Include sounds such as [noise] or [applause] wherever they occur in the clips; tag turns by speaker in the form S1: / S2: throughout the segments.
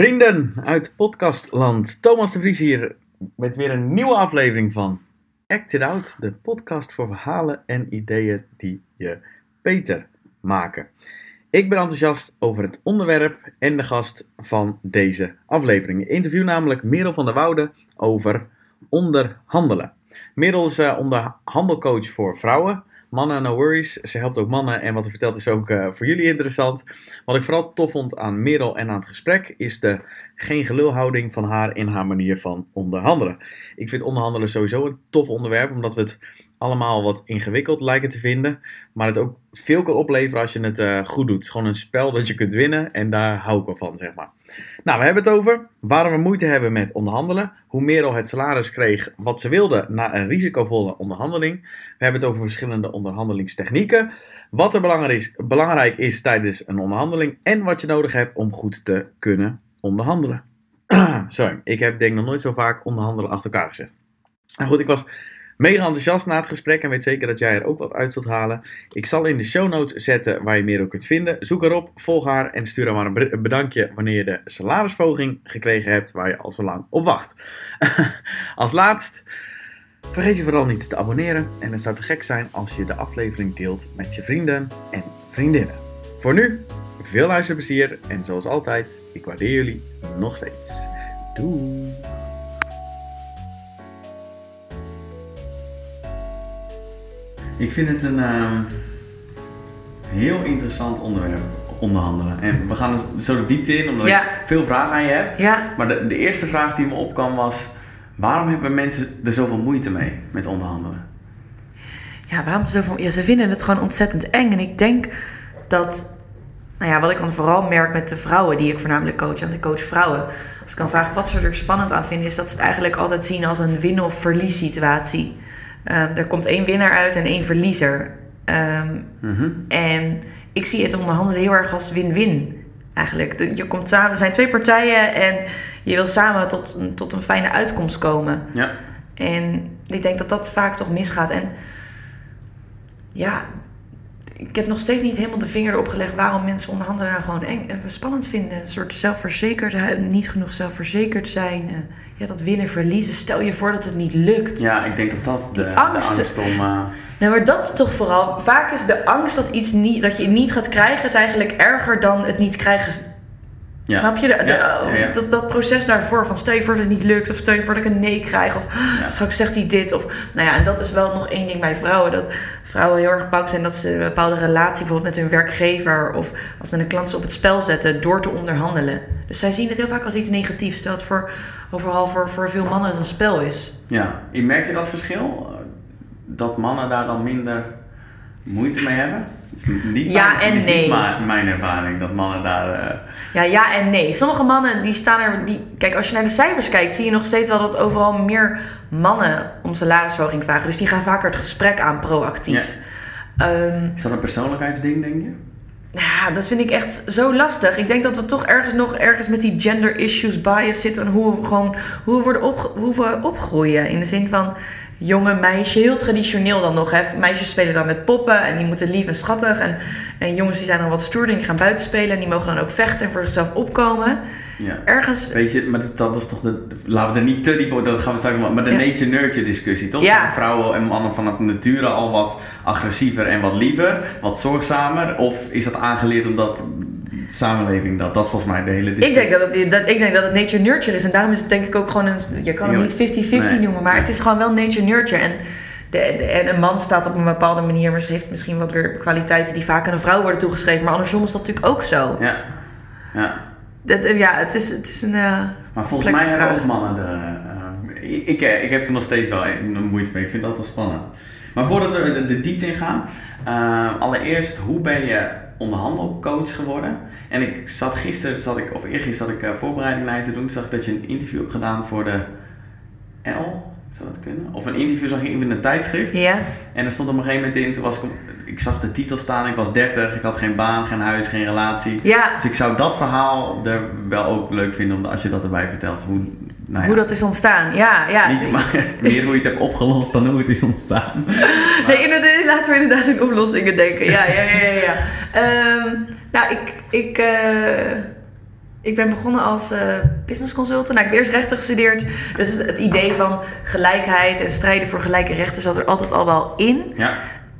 S1: Vrienden uit podcastland, Thomas de Vries hier met weer een nieuwe aflevering van Act It Out, de podcast voor verhalen en ideeën die je beter maken. Ik ben enthousiast over het onderwerp en de gast van deze aflevering. Ik interview namelijk Merel van der Woude over onderhandelen. Merel is uh, onderhandelcoach voor vrouwen. Mannen, no worries. Ze helpt ook mannen. En wat ze vertelt is ook uh, voor jullie interessant. Wat ik vooral tof vond aan Merel en aan het gesprek is de geen gelulhouding van haar in haar manier van onderhandelen. Ik vind onderhandelen sowieso een tof onderwerp, omdat we het allemaal wat ingewikkeld lijken te vinden. Maar het ook veel kan opleveren als je het uh, goed doet. Het is gewoon een spel dat je kunt winnen en daar hou ik wel van, zeg maar. Nou, we hebben het over waarom we moeite hebben met onderhandelen. Hoe Merel het salaris kreeg wat ze wilde na een risicovolle onderhandeling. We hebben het over verschillende onderhandelingstechnieken. Wat er belangrijk is, belangrijk is tijdens een onderhandeling. En wat je nodig hebt om goed te kunnen onderhandelen. [clears throat] Sorry, ik heb denk nog nooit zo vaak onderhandelen achter elkaar gezet. Nou goed, ik was mega enthousiast na het gesprek en weet zeker dat jij er ook wat uit zult halen. Ik zal in de show notes zetten waar je meer ook kunt vinden. Zoek erop, volg haar en stuur haar maar een bedankje wanneer je de salarisverhoging gekregen hebt waar je al zo lang op wacht. [laughs] Als laatst, vergeet je vooral niet te abonneren en het zou te gek zijn als je de aflevering deelt met je vrienden en vriendinnen. Voor nu, veel luisterplezier en zoals altijd, ik waardeer jullie nog steeds. Doei! Ik vind het een uh, heel interessant onderwerp, onderhandelen. En we gaan er zo de diepte in, omdat
S2: Ja.
S1: ik veel vragen aan je heb.
S2: Ja,
S1: Maar de, de eerste vraag die me opkwam was, waarom hebben mensen er zoveel moeite mee met onderhandelen?
S2: ja, waarom ze zoveel... Ja, ze vinden het gewoon ontzettend eng. En ik denk dat... Nou ja, wat ik dan vooral merk met de vrouwen die ik voornamelijk coach, en de coach vrouwen. Als ik kan vragen wat ze er spannend aan vinden, is dat ze het eigenlijk altijd zien als een win- of verlies situatie. Ehm, er komt één winnaar uit en één verliezer. Ehm,
S1: Mhm.
S2: En ik zie het onderhandelen heel erg als win-win. Eigenlijk. Je komt samen, er zijn twee partijen en je wil samen tot, een- tot een fijne uitkomst komen.
S1: Ja,
S2: En ik denk dat dat vaak toch misgaat. En ja, ik heb nog steeds niet helemaal de vinger erop gelegd waarom mensen onderhandelen nou gewoon eng, eh, spannend vinden. Een soort zelfverzekerd, niet genoeg zelfverzekerd zijn. eh, ja, dat winnen, verliezen. Stel je voor dat het niet lukt.
S1: ja ik denk dat dat de, de
S2: angsten.
S1: angst om... eh,
S2: Nou, maar dat toch vooral. Vaak is de angst dat, iets niet, dat je het niet gaat krijgen, is eigenlijk erger dan het niet krijgen.
S1: Ja.
S2: Snap je? De, de-
S1: Ja, ja, ja.
S2: Dat, dat proces daarvoor, van stel je voor dat het niet lukt, of stel je voor dat ik een nee krijg, of straks zegt hij dit. Of, nou ja, en dat is wel nog één ding bij vrouwen, dat vrouwen heel erg bang zijn dat ze een bepaalde relatie bijvoorbeeld met hun werkgever, of als met een klant ze op het spel zetten door te onderhandelen. Dus zij zien het heel vaak als iets negatiefs, terwijl het voor, overal voor, voor veel mannen een spel is.
S1: Ja, merk je dat verschil? Dat mannen daar dan minder moeite mee hebben? Het is niet
S2: Ja
S1: mijn,
S2: en
S1: is
S2: nee.
S1: niet mijn ervaring dat mannen daar... eh,
S2: Ja, ja en nee. Sommige mannen die staan er. Die, kijk, als je naar de cijfers kijkt, zie je nog steeds wel dat overal meer mannen om salarisverhoging vragen. Dus die gaan vaker het gesprek aan proactief. Ehm,
S1: is dat een persoonlijkheidsding, denk je?
S2: ja, dat vind ik echt zo lastig. Ik denk dat we toch ergens nog ergens met die gender issues bias zitten. En hoe we gewoon hoe we worden hoe we opgroeien. In de zin van jonge meisje, heel traditioneel dan nog. Hè. Meisjes spelen dan met poppen en die moeten lief en schattig. En, en jongens die zijn dan wat stoerder en die gaan buiten spelen. En die mogen dan ook vechten en voor zichzelf opkomen.
S1: Ja.
S2: Ergens
S1: Weet je, maar dat, is toch de... Laten we er niet te diep op, dat gaan we straks maar, maar de
S2: Ja.
S1: nature-nurture discussie, toch?
S2: Ja.
S1: Zijn vrouwen en mannen vanaf nature al wat agressiever en wat liever, wat zorgzamer? Of is dat aangeleerd omdat samenleving dat? Dat is volgens mij de hele discussie.
S2: Ik denk dat, het, dat, ik denk dat het nature nurture is. En daarom is het denk ik ook gewoon een... Je kan het niet 50-50
S1: nee,
S2: noemen, maar het is gewoon wel nature nurture. En, de, de- en een man staat op een bepaalde manier, maar ze heeft misschien wat weer kwaliteiten die vaak aan een vrouw worden toegeschreven. Maar andersom is dat natuurlijk ook zo.
S1: Ja. ja.
S2: Dat, eh, ja, het is, het is een... eh,
S1: Maar volgens mij hebben ook mannen de... eh, ik, ik, ik heb er nog steeds wel een moeite mee. Ik vind dat wel spannend. Maar voordat we de, de diepte in gaan. allereerst, hoe ben je onderhandelcoach geworden? En ik zat gisteren, zat ik, of eergisteren zat ik eh, voorbereiding te doen. Toen zag ik dat je een interview hebt gedaan voor de L. Zou dat kunnen? Of een interview zag ik in een tijdschrift.
S2: ja,
S1: En er stond op een gegeven moment in, toen was ik, op- ik zag de titel staan, ik was 30, ik had geen baan, geen huis, geen relatie.
S2: ja,
S1: Dus ik zou dat verhaal er wel ook leuk vinden om, als je dat erbij vertelt. Hoe, nou ja,
S2: hoe dat is ontstaan. Ja, ja.
S1: niet maar [laughs] meer hoe je het hebt opgelost dan hoe het is ontstaan. [laughs]
S2: Nee, inderdaad, laten we inderdaad in oplossingen denken. Ja, ja, ja, ja. ja. Ehm, nou, ik, ik, eh, ik ben begonnen als uh, business consultant. Nou, ik heb eerst rechten gestudeerd. Dus het idee van gelijkheid en strijden voor gelijke rechten zat er altijd al wel in.
S1: Ja.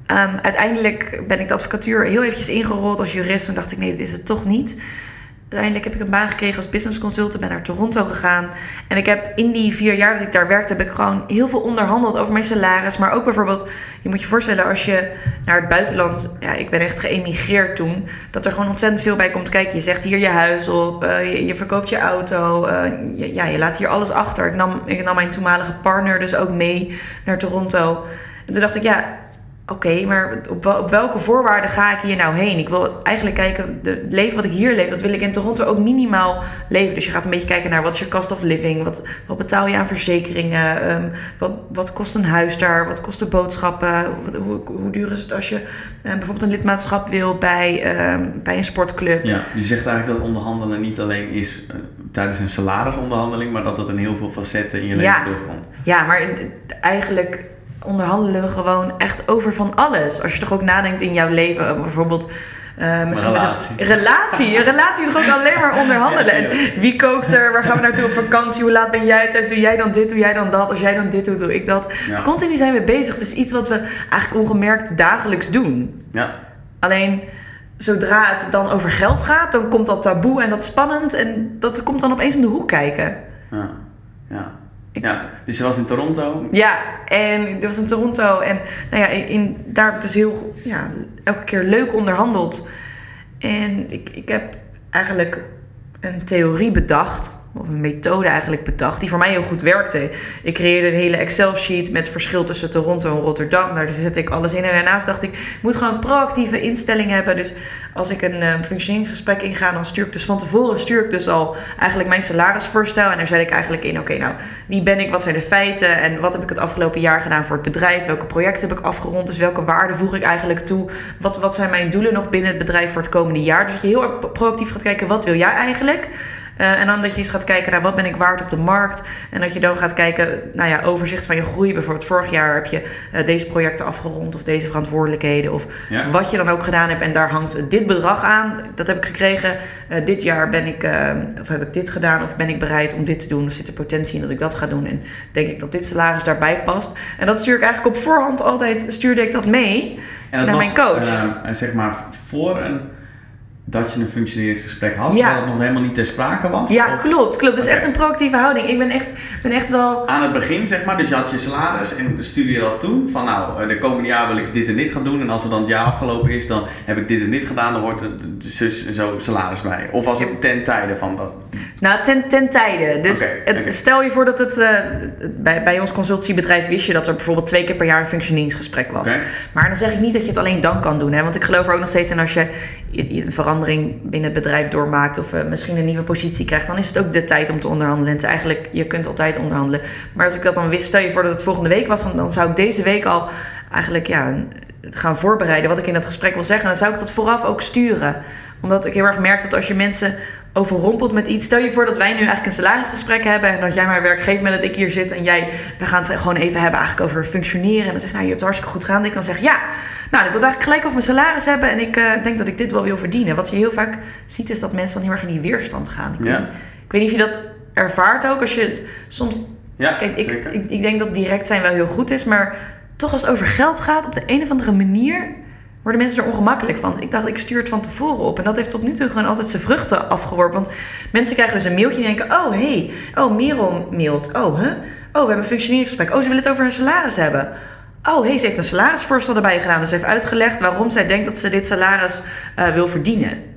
S2: Um, uiteindelijk ben ik de advocatuur heel eventjes ingerold als jurist. Toen dacht ik, nee, dit is het toch niet uiteindelijk heb ik een baan gekregen als business consultant. Ben naar Toronto gegaan. En ik heb in die vier jaar dat ik daar werkte, heb ik gewoon heel veel onderhandeld over mijn salaris. Maar ook bijvoorbeeld, je moet je voorstellen als je naar het buitenland. Ja, ik ben echt geëmigreerd toen. Dat er gewoon ontzettend veel bij komt kijken. Je zegt hier je huis op, uh, je, verkoopt je auto. Uh, je, ja, je laat hier alles achter. Ik nam mijn toenmalige partner dus ook mee naar Toronto. En toen dacht ik, ja, Oké, maar op, op, welke voorwaarden ga ik hier nou heen? Ik wil eigenlijk kijken, het leven wat ik hier leef, dat wil ik in Toronto ook minimaal leven. Dus je gaat een beetje kijken naar wat is je cost of living, wat, wat betaal je aan verzekeringen, ehm, wat, wat kost een huis daar, wat kosten boodschappen, hoe, hoe, duur is het als je uh, bijvoorbeeld een lidmaatschap wil bij, ehm, bij een sportclub.
S1: Ja, je zegt eigenlijk dat onderhandelen niet alleen is uh, tijdens een salarisonderhandeling, maar dat het in heel veel facetten in je leven terugkomt.
S2: Ja, maar eigenlijk onderhandelen we gewoon echt over van alles. Als je toch ook nadenkt in jouw leven, bijvoorbeeld.
S1: Uh, misschien relatie.
S2: Met een relatie. Een relatie is toch ook [laughs] alleen maar onderhandelen. En wie kookt er? Waar gaan we naartoe op vakantie? Hoe laat ben jij thuis? Doe jij dan dit? Doe jij dan dat? Als jij dan dit doet, doe ik dat. Continu zijn we bezig. Het is iets wat we eigenlijk ongemerkt dagelijks doen.
S1: Ja.
S2: Alleen zodra het dan over geld gaat, dan komt dat taboe en dat spannend. En dat komt dan opeens om de hoek kijken.
S1: Ja. ja ja, dus je was in Toronto?
S2: Ja, en ik was in Toronto. En nou ja, in, daar heb ik dus heel, ja, elke keer leuk onderhandeld. En ik, ik heb eigenlijk een theorie bedacht of een methode eigenlijk bedacht, die voor mij heel goed werkte. Ik creëerde een hele Excel-sheet met verschil tussen Toronto en Rotterdam. Daar zette ik alles in. En daarnaast dacht ik, ik moet gewoon proactieve instelling hebben. Dus als ik een um, functioneringsgesprek inga, dan stuur ik dus van tevoren stuur ik dus al eigenlijk mijn salarisvoorstel. En daar zet ik eigenlijk in, oké, nou, wie ben ik, wat zijn de feiten en wat heb ik het afgelopen jaar gedaan voor het bedrijf? Welke projecten heb ik afgerond? Dus welke waarde voeg ik eigenlijk toe? Wat, wat zijn mijn doelen nog binnen het bedrijf voor het komende jaar? Dus dat je heel erg proactief gaat kijken, wat wil jij eigenlijk? Uh, en dan dat je eens gaat kijken naar wat ben ik waard op de markt. En dat je dan gaat kijken, nou ja, overzicht van je groei. Bijvoorbeeld vorig jaar heb je uh, deze projecten afgerond of deze verantwoordelijkheden. Of ja. wat je dan ook gedaan hebt. En daar hangt dit bedrag aan. Dat heb ik gekregen. Uh, dit jaar ben ik, of heb ik dit gedaan. Of ben ik bereid om dit te doen. Of zit er potentie in dat ik dat ga doen. En denk ik dat dit salaris daarbij past. En dat stuur ik eigenlijk op voorhand altijd, stuurde ik dat mee
S1: en
S2: naar
S1: was,
S2: mijn coach.
S1: zeg maar voor een dat je een functioneringsgesprek had, ja. terwijl het nog helemaal niet ter sprake was?
S2: Ja, klopt, klopt. Dus echt een proactieve houding. Ik ben echt, ben echt wel...
S1: Aan het begin, zeg maar, dus je had je salaris en stuurde je dat toe? Van nou, de komende jaar wil ik dit en dit gaan doen en als er dan het jaar afgelopen is, dan heb ik dit en dit gedaan, dan wordt er zus en zo salaris bij. Of was het ten tijde van dat?
S2: Nou, ten, ten tijde. Dus stel je voor dat het, uh, bij, bij ons consultiebedrijf wist je dat er bijvoorbeeld twee keer per jaar een functioneringsgesprek was. Maar dan zeg ik niet dat je het alleen dan kan doen, hè, want ik geloof er ook nog steeds in als je, je, je binnen het bedrijf doormaakt of uh, misschien een nieuwe positie krijgt, dan is het ook de tijd om te onderhandelen. En eigenlijk, je kunt altijd onderhandelen. Maar als ik dat dan wist, stel je voor dat het volgende week was, dan, dan zou ik deze week al eigenlijk ja, gaan voorbereiden wat ik in dat gesprek wil zeggen. Dan zou ik dat vooraf ook sturen. Omdat ik heel erg merk dat als je mensen overrompelt met iets. Stel je voor dat wij nu eigenlijk een salarisgesprek hebben en dat jij werk geeft met dat ik hier zit en jij, we gaan het gewoon even hebben eigenlijk over functioneren. En dan zeg je, nou, je hebt het hartstikke goed gedaan. Ik kan zeggen, ja, nou, ik wil het eigenlijk gelijk over mijn salaris hebben en ik uh, denk dat ik dit wel wil verdienen. Wat je heel vaak ziet is dat mensen dan heel erg in die weerstand gaan. Ik,
S1: ja.
S2: weet, ik weet niet of je dat ervaart ook als je soms.
S1: Ja,
S2: kijk, ik, ik, ik denk dat direct zijn wel heel goed is, maar toch als het over geld gaat, op de een of andere manier worden mensen er ongemakkelijk van. Ik dacht, ik stuur het van tevoren op. En dat heeft tot nu toe gewoon altijd zijn vruchten afgeworpen. Want mensen krijgen dus een mailtje en denken... Oh, hey, oh, Merel mailt. Oh, hè? Oh, we hebben een functioneringsgesprek. Oh, ze willen het over hun salaris hebben. Oh, hey, ze heeft een salarisvoorstel erbij gedaan. Dus ze heeft uitgelegd waarom zij denkt dat ze dit salaris uh, wil verdienen.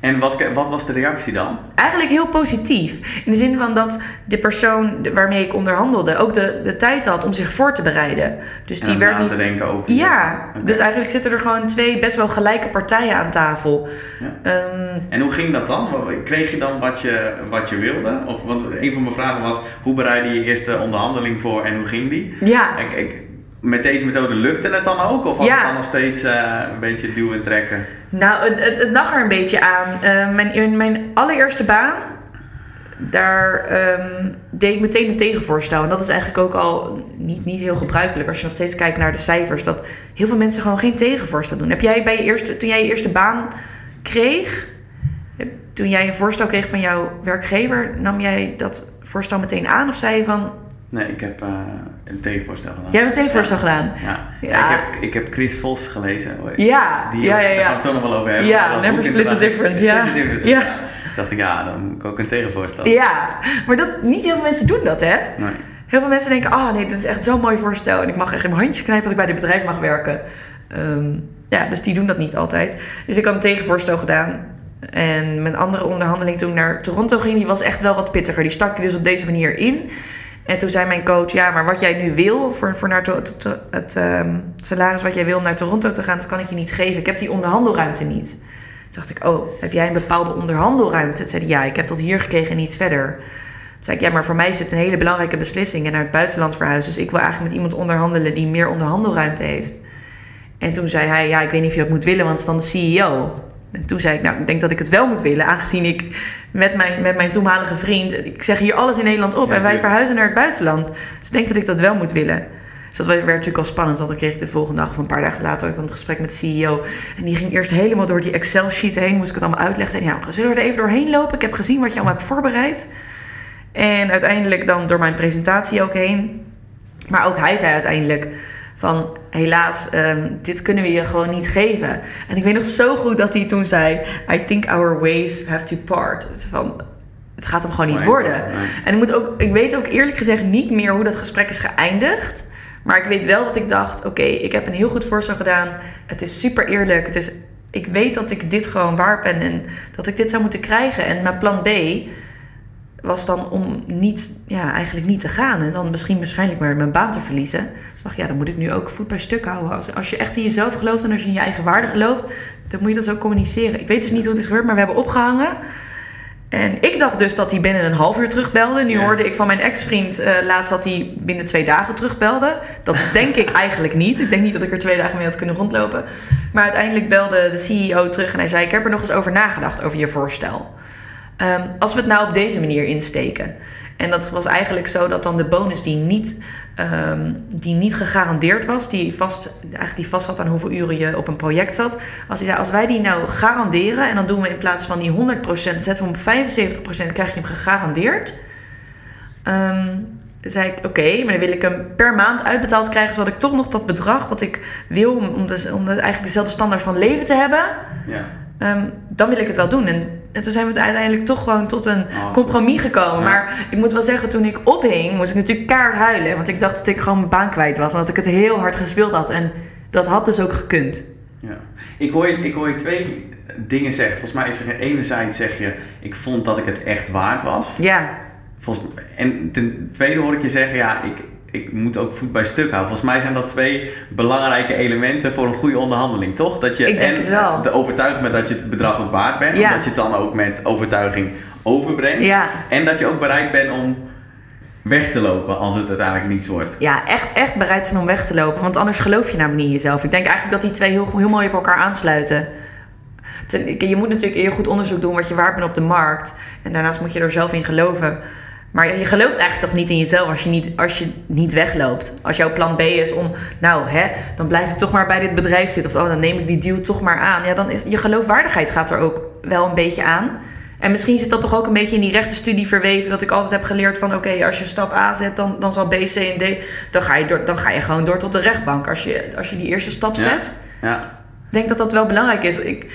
S1: En wat, wat was de reactie dan?
S2: Eigenlijk heel positief. In de zin van dat de persoon waarmee ik onderhandelde ook de, de tijd had om zich voor te bereiden. Dus die werd
S1: niet. te denken over.
S2: Ja, okay. dus eigenlijk zitten er gewoon twee best wel gelijke partijen aan tafel.
S1: Ja. Um, en hoe ging dat dan? Kreeg je dan wat je, wat je wilde? Of, want een van mijn vragen was: hoe bereidde je eerste onderhandeling voor en hoe ging die?
S2: Ja.
S1: Ik, ik, met deze methode lukte het dan ook? Of was
S2: ja.
S1: het dan nog steeds uh, een beetje duwen trekken?
S2: Nou, het, het, het lag er een beetje aan. Uh, mijn, in mijn allereerste baan, daar um, deed ik meteen een tegenvoorstel. En dat is eigenlijk ook al niet, niet heel gebruikelijk als je nog steeds kijkt naar de cijfers. Dat heel veel mensen gewoon geen tegenvoorstel doen. Heb jij bij je eerste, toen jij je eerste baan kreeg, Toen jij een voorstel kreeg van jouw werkgever, nam jij dat voorstel meteen aan of zei je van...
S1: Nee, ik heb uh, een tegenvoorstel gedaan.
S2: Jij hebt een tegenvoorstel ja. gedaan?
S1: Ja. ja. Ik, heb, ik heb Chris Vos gelezen.
S2: Ja,
S1: Die,
S2: ja, ja, ja.
S1: Daar gaan we het zo nog wel over hebben.
S2: Ja, Never Split the Difference. Ja.
S1: Ja. Toen dacht ik, ja, dan moet ik ook een tegenvoorstel.
S2: Ja, maar dat, niet heel veel mensen doen dat, hè?
S1: Nee.
S2: Heel veel mensen denken, ah oh, nee, dit is echt zo'n mooi voorstel. En ik mag echt in mijn handjes knijpen dat ik bij dit bedrijf mag werken. Um, ja, dus die doen dat niet altijd. Dus ik had een tegenvoorstel gedaan. En mijn andere onderhandeling toen naar Toronto ging, die was echt wel wat pittiger. Die stak je dus op deze manier in. En toen zei mijn coach, ja, maar wat jij nu wil voor, voor naar het um, salaris wat jij wil om naar Toronto te gaan, dat kan ik je niet geven. Ik heb die onderhandelruimte niet. Toen dacht ik, oh, heb jij een bepaalde onderhandelruimte? Toen zei hij, ja, ik heb tot hier gekregen en niet verder. Toen zei ik, ja, maar voor mij is dit een hele belangrijke beslissing en naar het buitenland verhuizen. Dus ik wil eigenlijk met iemand onderhandelen die meer onderhandelruimte heeft. En toen zei hij, ja, ik weet niet of je dat moet willen, want het is dan de CEO. En toen zei ik, nou, ik denk dat ik het wel moet willen, aangezien ik met mijn, met mijn toenmalige vriend, ik zeg hier alles in Nederland op en wij verhuizen naar het buitenland. Dus ik denk dat ik dat wel moet willen. Dus dat werd natuurlijk al spannend, want dan kreeg ik de volgende dag of een paar dagen later dan het gesprek met de CEO. En die ging eerst helemaal door die Excel-sheet heen, moest ik het allemaal uitleggen. En ja, zullen we er even doorheen lopen? Ik heb gezien wat je allemaal hebt voorbereid. En uiteindelijk dan door mijn presentatie ook heen. Maar ook hij zei uiteindelijk van helaas, um, dit kunnen we je gewoon niet geven. En ik weet nog zo goed dat hij toen zei: I think our ways have to part. Van, het gaat hem gewoon niet worden. En ik, moet ook, ik weet ook eerlijk gezegd niet meer hoe dat gesprek is geëindigd. Maar ik weet wel dat ik dacht: oké, okay, ik heb een heel goed voorstel gedaan. Het is super eerlijk. Het is, ik weet dat ik dit gewoon waar ben en dat ik dit zou moeten krijgen. En mijn plan B was dan om niet, ja, eigenlijk niet te gaan. En dan misschien waarschijnlijk maar mijn baan te verliezen. Dus dacht ja, dan moet ik nu ook voet bij stuk houden. Als, als je echt in jezelf gelooft en als je in je eigen waarde gelooft, dan moet je dat zo communiceren. Ik weet dus niet hoe het is gebeurd, maar we hebben opgehangen. En ik dacht dus dat hij binnen een half uur terugbelde. Nu hoorde ik van mijn ex-vriend uh, laatst dat hij binnen twee dagen terugbelde. Dat denk ik eigenlijk niet. Ik denk niet dat ik er twee dagen mee had kunnen rondlopen. Maar uiteindelijk belde de CEO terug en hij zei: Ik heb er nog eens over nagedacht over je voorstel. Um, als we het nou op deze manier insteken. En dat was eigenlijk zo dat dan de bonus die niet, um, die niet gegarandeerd was, die vast, eigenlijk die vast zat aan hoeveel uren je op een project zat. Als, als wij die nou garanderen en dan doen we in plaats van die 100%, zetten we hem op 75%, krijg je hem gegarandeerd. Um, zei ik, oké, maar dan wil ik hem per maand uitbetaald krijgen, zodat ik toch nog dat bedrag wat ik wil, om, om, dus, om de, eigenlijk dezelfde standaard van leven te hebben,
S1: ja.
S2: Um, dan wil ik het wel doen. En, en toen zijn we uiteindelijk toch gewoon tot een oh, compromis gekomen. Ja. Maar ik moet wel zeggen, toen ik ophing, moest ik natuurlijk kaart huilen. Want ik dacht dat ik gewoon mijn baan kwijt was. En dat ik het heel hard gespeeld had. En dat had dus ook gekund.
S1: Ja. Ik, hoor je, ik hoor je twee dingen zeggen. Volgens mij is er enerzijds zeg je, ik vond dat ik het echt waard was.
S2: Ja.
S1: Volgens, en ten tweede hoor ik je zeggen, ja, ik, ik moet ook voet bij stuk houden. Volgens mij zijn dat twee belangrijke elementen voor een goede onderhandeling, toch? Dat je
S2: ik
S1: en de overtuiging bent dat je het bedrag ook waard bent,
S2: Ja.
S1: dat je het dan ook met overtuiging overbrengt.
S2: Ja.
S1: En dat je ook bereid bent om weg te lopen als het uiteindelijk niets wordt.
S2: Ja, echt, echt bereid zijn om weg te lopen. Want anders geloof je namelijk niet in jezelf. Ik denk eigenlijk dat die twee heel, heel mooi op elkaar aansluiten. Ten- Je moet natuurlijk heel goed onderzoek doen wat je waard bent op de markt. En daarnaast moet je er zelf in geloven. Maar je gelooft eigenlijk toch niet in jezelf als je niet, als je niet wegloopt. Als jouw plan B is om, nou hè, dan blijf ik toch maar bij dit bedrijf zitten. Of oh, dan neem ik die deal toch maar aan. Ja, dan is je geloofwaardigheid gaat er ook wel een beetje aan. En misschien zit dat toch ook een beetje in die rechtenstudie verweven. Dat ik altijd heb geleerd van oké, als je stap A zet, dan, dan zal B, C en D. Dan ga, je door, dan ga je gewoon door tot de rechtbank. Als je, als je die eerste stap
S1: Ja.
S2: zet.
S1: Ja.
S2: Ik denk dat dat wel belangrijk is. Ik,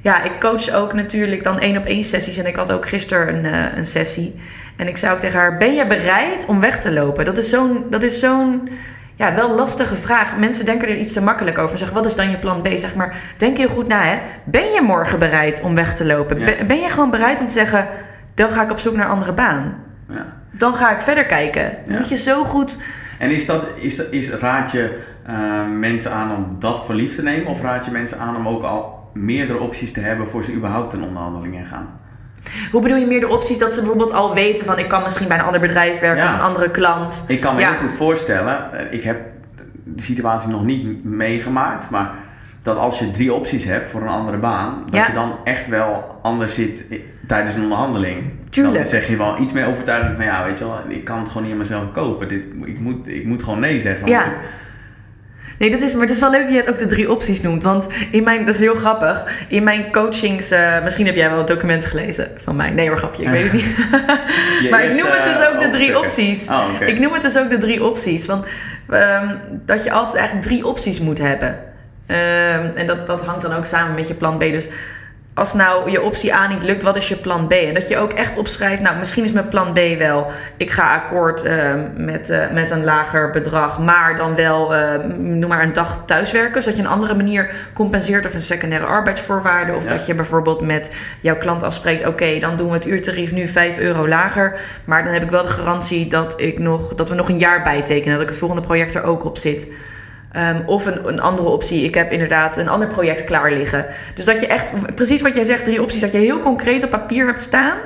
S2: ja, ik coach ook natuurlijk dan één op één sessies. En ik had ook gisteren een, eh, een sessie. En ik zei ook tegen haar: Ben je bereid om weg te lopen? Dat is zo'n, dat is zo'n ja, wel lastige vraag. Mensen denken er iets te makkelijk over. En zeggen: Wat is dan je plan B? Zeg maar, denk heel goed na. Hè? Ben je morgen bereid om weg te lopen?
S1: Ja.
S2: Ben, ben je gewoon bereid om te zeggen: Dan ga ik op zoek naar een andere baan?
S1: ja.
S2: Dan ga ik verder kijken.
S1: Ja.
S2: Moet je zo goed.
S1: En is dat, is, dat- is, raad je eh, mensen aan om dat voor lief te nemen? Of raad je mensen aan om ook al meerdere opties te hebben voor ze überhaupt een onderhandeling in gaan?
S2: Hoe bedoel je meer de opties dat ze bijvoorbeeld al weten van ik kan misschien bij een ander bedrijf werken
S1: Ja.
S2: of een andere klant?
S1: Ik kan me
S2: Ja.
S1: heel goed voorstellen, eh, ik heb de situatie nog niet meegemaakt, maar dat als je drie opties hebt voor een andere baan, dat
S2: Ja.
S1: je dan echt wel anders zit tijdens een onderhandeling.
S2: Tuurlijk.
S1: Dan zeg je wel iets meer overtuigend van ja, weet je wel, ik kan het gewoon niet aan mezelf kopen. Dit, ik, moet, ik moet gewoon nee zeggen.
S2: Ja. Nee, dat is, maar het is wel leuk dat je het ook de drie opties noemt. Want in mijn, dat is heel grappig. In mijn coachings, eh, misschien heb jij wel het document gelezen van mij. Nee hoor, grapje, ik weet het niet. [laughs] [laughs] Maar ik noem het dus ook de drie opties.
S1: Oh.
S2: Ik noem het dus ook de drie opties. Want ehm, dat je altijd eigenlijk drie opties moet hebben. Ehm, en dat, dat hangt dan ook samen met je plan B. Dus als nou je optie A niet lukt, wat is je plan B? En dat je ook echt opschrijft, nou misschien is mijn plan D wel, ik ga akkoord ehm, met, eh, met een lager bedrag, maar dan wel, ehm, noem maar een dag thuiswerken, zodat je een andere manier compenseert of een secundaire arbeidsvoorwaarde. Of
S1: Ja.
S2: dat je bijvoorbeeld met jouw klant afspreekt, oké, dan doen we het uurtarief nu 5 euro lager, maar dan heb ik wel de garantie dat, ik nog, dat we nog een jaar bijtekenen, dat ik het volgende project er ook op zit. Ehm, of een, een andere optie, ik heb inderdaad een ander project klaar liggen. Dus dat je echt, precies wat jij zegt, drie opties, dat je heel concreet op papier hebt staan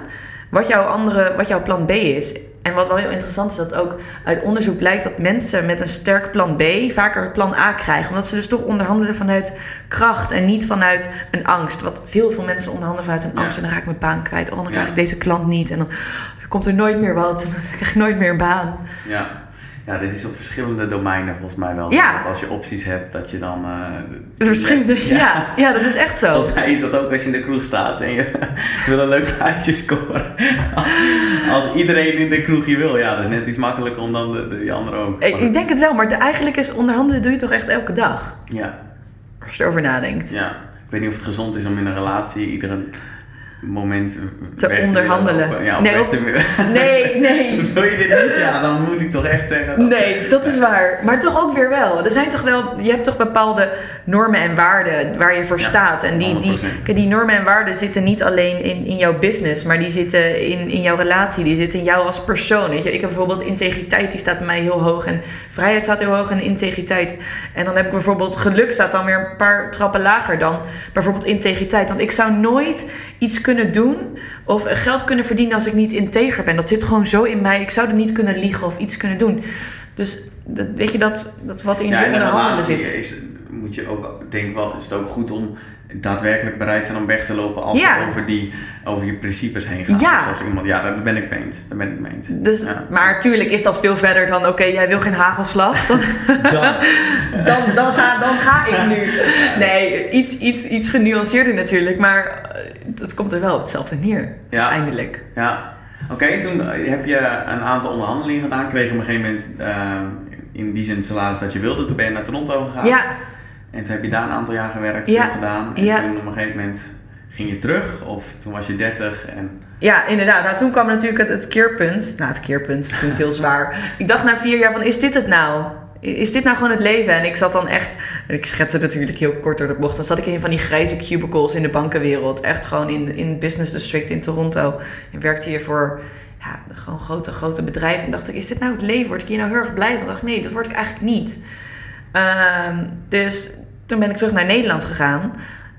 S2: wat jouw, andere, wat jouw plan B is. En wat wel heel interessant is, dat ook uit onderzoek blijkt dat mensen met een sterk plan B vaker plan A krijgen. Omdat ze dus toch onderhandelen vanuit kracht en niet vanuit een angst. Wat veel veel mensen onderhandelen vanuit een
S1: Ja.
S2: angst. En dan raak ik mijn baan kwijt. Oh, dan krijg ik deze klant niet. En dan komt er nooit meer wat. En dan krijg ik nooit meer een baan.
S1: Ja. Ja, dit is op verschillende domeinen volgens mij wel.
S2: Ja.
S1: Dat als je opties hebt, dat je dan... eh,
S2: Het verschilt. Ja. Ja, ja, dat is echt zo.
S1: Volgens mij is dat ook als je in de kroeg staat en je [laughs] wil een leuk feitje scoren. [laughs] Als iedereen in de kroeg je wil, ja, dat is net iets makkelijker om dan de, de, die andere ook.
S2: Ik, ik denk het wel, maar de, eigenlijk is onderhandelen doe je toch echt elke dag.
S1: Ja,
S2: Als je erover nadenkt.
S1: ja. Ik weet niet of het gezond is om in een relatie iedere moment
S2: Te onderhandelen.
S1: Ja,
S2: Nee,
S1: te [laughs]
S2: Nee, nee. [laughs]
S1: Wil je dit niet? Ja, dan moet ik toch echt zeggen. dat-
S2: Nee, dat is waar. Maar toch ook weer wel. Er zijn toch wel, je hebt toch bepaalde normen en waarden waar je voor
S1: Ja,
S2: staat. En die, die,
S1: 100%.
S2: kijk, die normen en waarden zitten niet alleen in, in jouw business, maar die zitten in, in jouw relatie. Die zitten in jou als persoon. Weet je? Ik heb bijvoorbeeld integriteit, die staat bij mij heel hoog. En vrijheid staat heel hoog en integriteit. En dan heb ik bijvoorbeeld geluk staat dan weer een paar trappen lager dan bijvoorbeeld integriteit. Want ik zou nooit iets kunnen doen of geld kunnen verdienen als ik niet integer ben. Dat zit gewoon zo in mij. Ik zou er niet kunnen liegen of iets kunnen doen. Dus dat, weet je dat, dat wat in
S1: Ja,
S2: onderhandelen
S1: relatie
S2: zit.
S1: is, moet je ook, denk wel, is het ook goed om daadwerkelijk bereid zijn om weg te lopen als
S2: Ja.
S1: het over, die, over je principes heen gaat.
S2: Ja.
S1: Dus als iemand, ja, daar ben ik mee eens. Daar ben ik mee eens.
S2: Dus,
S1: Ja.
S2: Maar tuurlijk is dat veel verder dan, oké, jij wil geen hagelslag. Dan, [laughs]
S1: Dan. [laughs]
S2: dan, dan, ga, dan ga ik nu. Nee, iets, iets, iets genuanceerder natuurlijk. Maar het komt er wel op hetzelfde neer,
S1: Ja.
S2: uiteindelijk.
S1: Ja, oké, toen eh, heb je een aantal onderhandelingen gedaan. Kreeg je op een gegeven moment eh, in die zin het salaris dat je wilde. Toen ben je naar Toronto gegaan.
S2: Ja,
S1: En toen heb je daar een aantal jaar gewerkt,
S2: Ja.
S1: veel gedaan. En
S2: Ja.
S1: toen op een gegeven moment ging je terug. Of toen was je 30 en...
S2: Ja, inderdaad. Nou, toen kwam natuurlijk het, het keerpunt. Nou, het keerpunt klinkt heel zwaar. [laughs] Ik dacht na vier jaar van, is dit het nou? Is dit nou gewoon het leven? En ik zat dan echt, ik schets het natuurlijk heel kort door de bocht. Dan zat ik in van die grijze cubicles in de bankenwereld. Echt gewoon in, in business district in Toronto. En werkte hier voor ja, gewoon grote, grote bedrijven. En dacht ik, is dit nou het leven? Word ik hier nou heel erg blij van? Dacht, nee, dat word ik eigenlijk niet. Ehm, dus toen ben ik terug naar Nederland gegaan.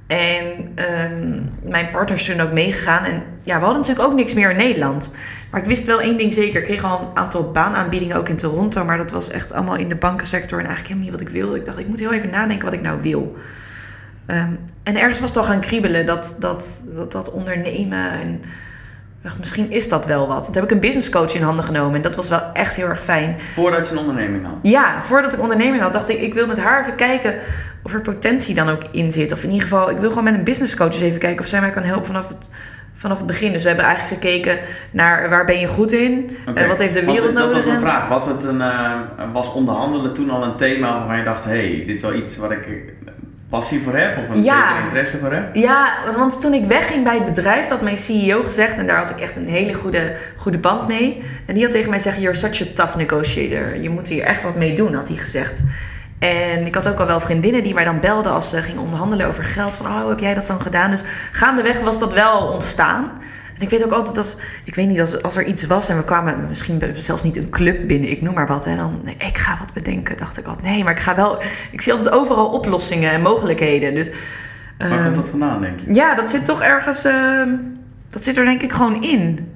S2: En ehm, mijn partner is toen ook meegegaan. En ja, we hadden natuurlijk ook niks meer in Nederland. Maar ik wist wel één ding zeker. Ik kreeg al een aantal baanaanbiedingen ook in Toronto. Maar dat was echt allemaal in de bankensector. En eigenlijk helemaal niet wat ik wilde. Ik dacht, ik moet heel even nadenken wat ik nou wil. Ehm, en ergens was het al gaan kriebelen. Dat, dat, dat, dat ondernemen. En dacht, misschien is dat wel wat. Toen heb ik een business coach in handen genomen. En dat was wel echt heel erg fijn.
S1: Voordat je een onderneming had.
S2: Ja, voordat ik onderneming had, dacht ik, ik wil met haar even kijken of er potentie dan ook in zit. Of in ieder geval, ik wil gewoon met een business coach eens even kijken of zij mij kan helpen vanaf het, vanaf het begin. Dus we hebben eigenlijk gekeken naar waar ben je goed in, en wat heeft de
S1: Want,
S2: wereld
S1: eh, Dat
S2: nodig.
S1: was mijn vraag. Was, het een, eh, was onderhandelen toen al een thema waarvan je dacht... hé, hey, dit is wel iets waar ik passie voor heb? Of een
S2: Ja.
S1: zeker interesse voor heb?
S2: Ja, want- want toen ik wegging bij het bedrijf, had mijn CEO gezegd, en daar had ik echt een hele goede, goede band mee. En die had tegen mij gezegd, you're such a tough negotiator. Je moet hier echt wat mee doen, had hij gezegd. En ik had ook al wel vriendinnen die mij dan belden als ze gingen onderhandelen over geld. Van, oh, hoe heb jij dat dan gedaan? Dus gaandeweg was dat wel ontstaan. En ik weet ook altijd dat, ik weet niet, als, als er iets was en we kwamen misschien zelfs niet een club binnen, ik noem maar wat. En dan, nee, ik ga wat bedenken, dacht ik altijd. Nee, maar ik ga wel, ik zie altijd overal oplossingen en mogelijkheden. Dus,
S1: Waar
S2: ehm,
S1: komt dat vandaan, denk je?
S2: ja, dat zit toch ergens. ehm, dat zit er denk ik gewoon in.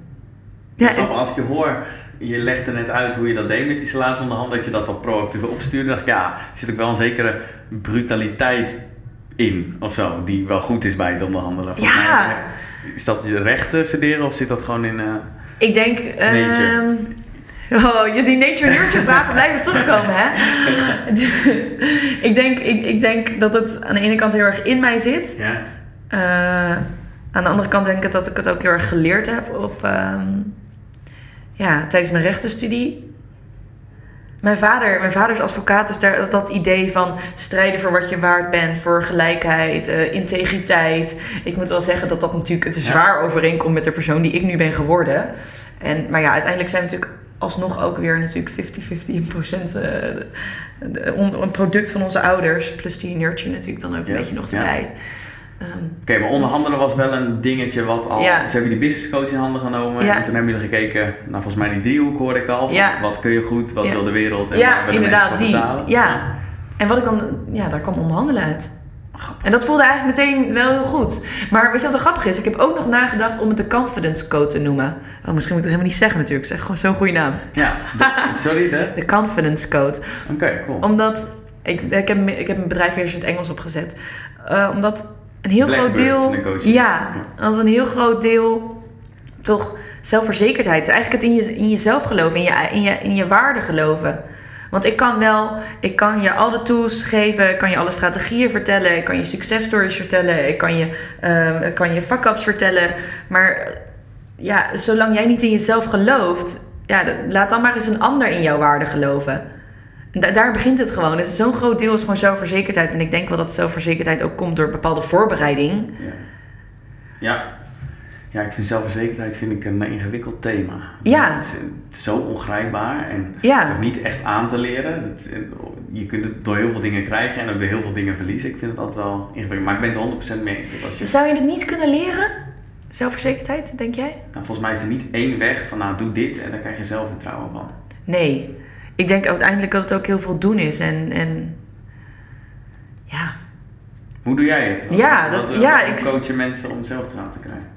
S2: Ja,
S1: Ja, als je hoor, je legde net uit hoe je dat deed met die salaris onder hand, dat je dat al proactief opstuurde. dacht ik, ja, er zit ook wel een zekere brutaliteit in, of zo, die wel goed is bij het onderhandelen. Volgens
S2: Ja.
S1: mij, is dat je rechten studeren of zit dat gewoon in... eh,
S2: ik denk.
S1: Nature.
S2: ehm, Oh, je- die nature nurture vragen blijven terugkomen, hè? [laughs] ik, denk, ik, ik denk dat het aan de ene kant heel erg in mij zit.
S1: Ja.
S2: Eh, aan de andere kant denk ik dat ik het ook heel erg geleerd heb op, ehm, ja, tijdens mijn rechtenstudie. Mijn vader, mijn vader is advocaat, dus daar, dat idee van strijden voor wat je waard bent, voor gelijkheid, eh, integriteit. Ik moet wel zeggen dat dat natuurlijk het zwaar overeenkomt met de persoon die ik nu ben geworden. En, maar ja, uiteindelijk zijn we natuurlijk alsnog ook weer natuurlijk 50-50 in procent eh, een product van onze ouders. Plus die nurture natuurlijk dan ook een
S1: Ja,
S2: beetje nog
S1: ja.
S2: Ehm,
S1: Oké, maar onderhandelen was wel een dingetje wat al...
S2: Ja.
S1: Ze hebben die business coach in handen genomen.
S2: Ja.
S1: En toen hebben jullie gekeken, nou volgens mij die driehoek hoorde ik al.
S2: Ja.
S1: Wat kun je goed, wat wil de wereld en
S2: ja, inderdaad, die. Ja. En wat ik dan, ja, daar kwam onderhandelen uit.
S1: Grappig.
S2: En dat voelde eigenlijk meteen wel heel goed. Maar weet je wat zo grappig is? Ik heb ook nog nagedacht om het de confidence code te noemen. Oh, misschien moet ik dat helemaal niet zeggen natuurlijk. Zeg gewoon zo'n goede naam.
S1: Ja, de- [laughs] sorry, de...
S2: De confidence code.
S1: Oké, cool.
S2: Omdat, ik, ik, heb, ik heb mijn bedrijf eerst in het Engels opgezet. Eh, omdat een heel groot deel... Ja, een heel groot deel toch zelfverzekerdheid. Eigenlijk het in, je, in jezelf geloven, in je, in, je, in je waarde geloven. Want ik kan wel, ik kan je al de tools geven, ik kan je alle strategieën vertellen, ik kan je successtories vertellen, ik kan je, ik kan je fuck-ups vertellen. Maar ja, zolang jij niet in jezelf gelooft, ja, laat dan maar eens een ander in jouw waarde geloven. Da- daar begint het gewoon. Dus zo'n groot deel is gewoon zelfverzekerdheid. En ik denk wel dat zelfverzekerdheid ook komt door bepaalde voorbereiding.
S1: Ja. ja. Ja, ik vind zelfverzekerdheid vind ik een ingewikkeld thema.
S2: Ja.
S1: Het is, het is zo ongrijpbaar en
S2: Ja.
S1: het is ook niet echt aan te leren. Het- je kunt het door heel veel dingen krijgen en ook door heel veel dingen verliezen. Ik vind het altijd wel ingewikkeld. Maar ik ben het er 100% mee eens. Als je,
S2: Zou je het niet kunnen leren? Zelfverzekerdheid, denk jij?
S1: nou, volgens mij is er niet één weg van nou doe dit en dan krijg je zelfvertrouwen van.
S2: Nee. Ik denk uiteindelijk dat het ook heel veel doen is. En, en ja.
S1: Hoe doe jij het? Wat-
S2: Ja, dat-
S1: wat-
S2: ja, ik-
S1: coach je mensen om zelfvertrouwen te krijgen?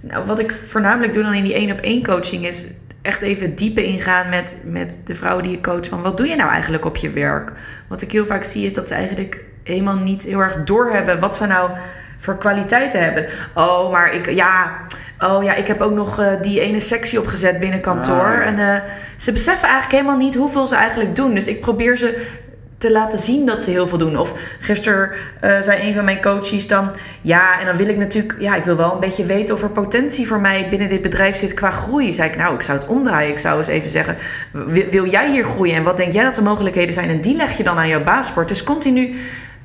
S2: Nou, wat ik voornamelijk doe dan in die één op één coaching is echt even dieper ingaan met, met de vrouwen die je coach. Van wat doe je nou eigenlijk op je werk? Wat ik heel vaak zie is dat ze eigenlijk helemaal niet heel erg doorhebben wat ze nou voor kwaliteiten hebben. Oh, maar ik, ja, oh ja, ik heb ook nog eh, die ene sectie opgezet binnen kantoor.
S1: Ah, ja.
S2: En eh, ze beseffen eigenlijk helemaal niet hoeveel ze eigenlijk doen. Dus ik probeer ze te laten zien dat ze heel veel doen. Of gisteren eh, zei een van mijn coaches dan... Ja, en dan wil ik natuurlijk... Ja, ik wil wel een beetje weten of er potentie voor mij binnen dit bedrijf zit qua groei. Zei ik, nou, ik zou het omdraaien. Ik zou eens even zeggen, wil, wil jij hier groeien? En wat denk jij dat de mogelijkheden zijn? En die leg je dan aan jouw baas voor. Het is continu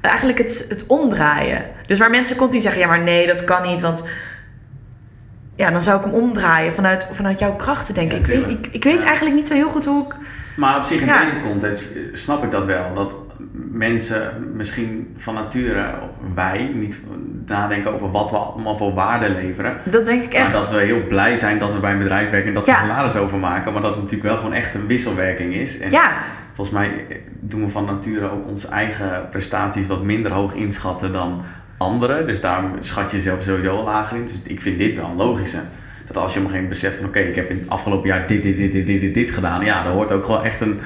S2: eigenlijk het, het omdraaien. Dus waar mensen continu zeggen, ja, maar nee, dat kan niet, want... Ja, dan zou ik hem omdraaien vanuit, vanuit jouw krachten, denk
S1: Ja,
S2: ik. Ik
S1: tuurlijk.
S2: ik. Ik weet
S1: Ja.
S2: eigenlijk niet zo heel goed hoe ik...
S1: Maar op zich in
S2: Ja.
S1: deze context snap ik dat wel. Dat mensen misschien van nature, of wij, niet nadenken over wat we allemaal voor waarde leveren.
S2: Dat denk ik
S1: Maar
S2: echt.
S1: dat we heel blij zijn dat we bij een bedrijf werken en dat ze salaris overmaken. Maar dat het natuurlijk wel gewoon echt een wisselwerking is. En
S2: Ja,
S1: volgens mij doen we van nature ook onze eigen prestaties wat minder hoog inschatten dan anderen. Dus daarom schat je jezelf sowieso al lager in. Dus ik vind dit wel een logische. Dat als je op een gegeven moment beseft van oké, ik heb in het afgelopen jaar dit, dit, dit, dit, dit, dit, dit gedaan. Ja, daar hoort ook gewoon echt een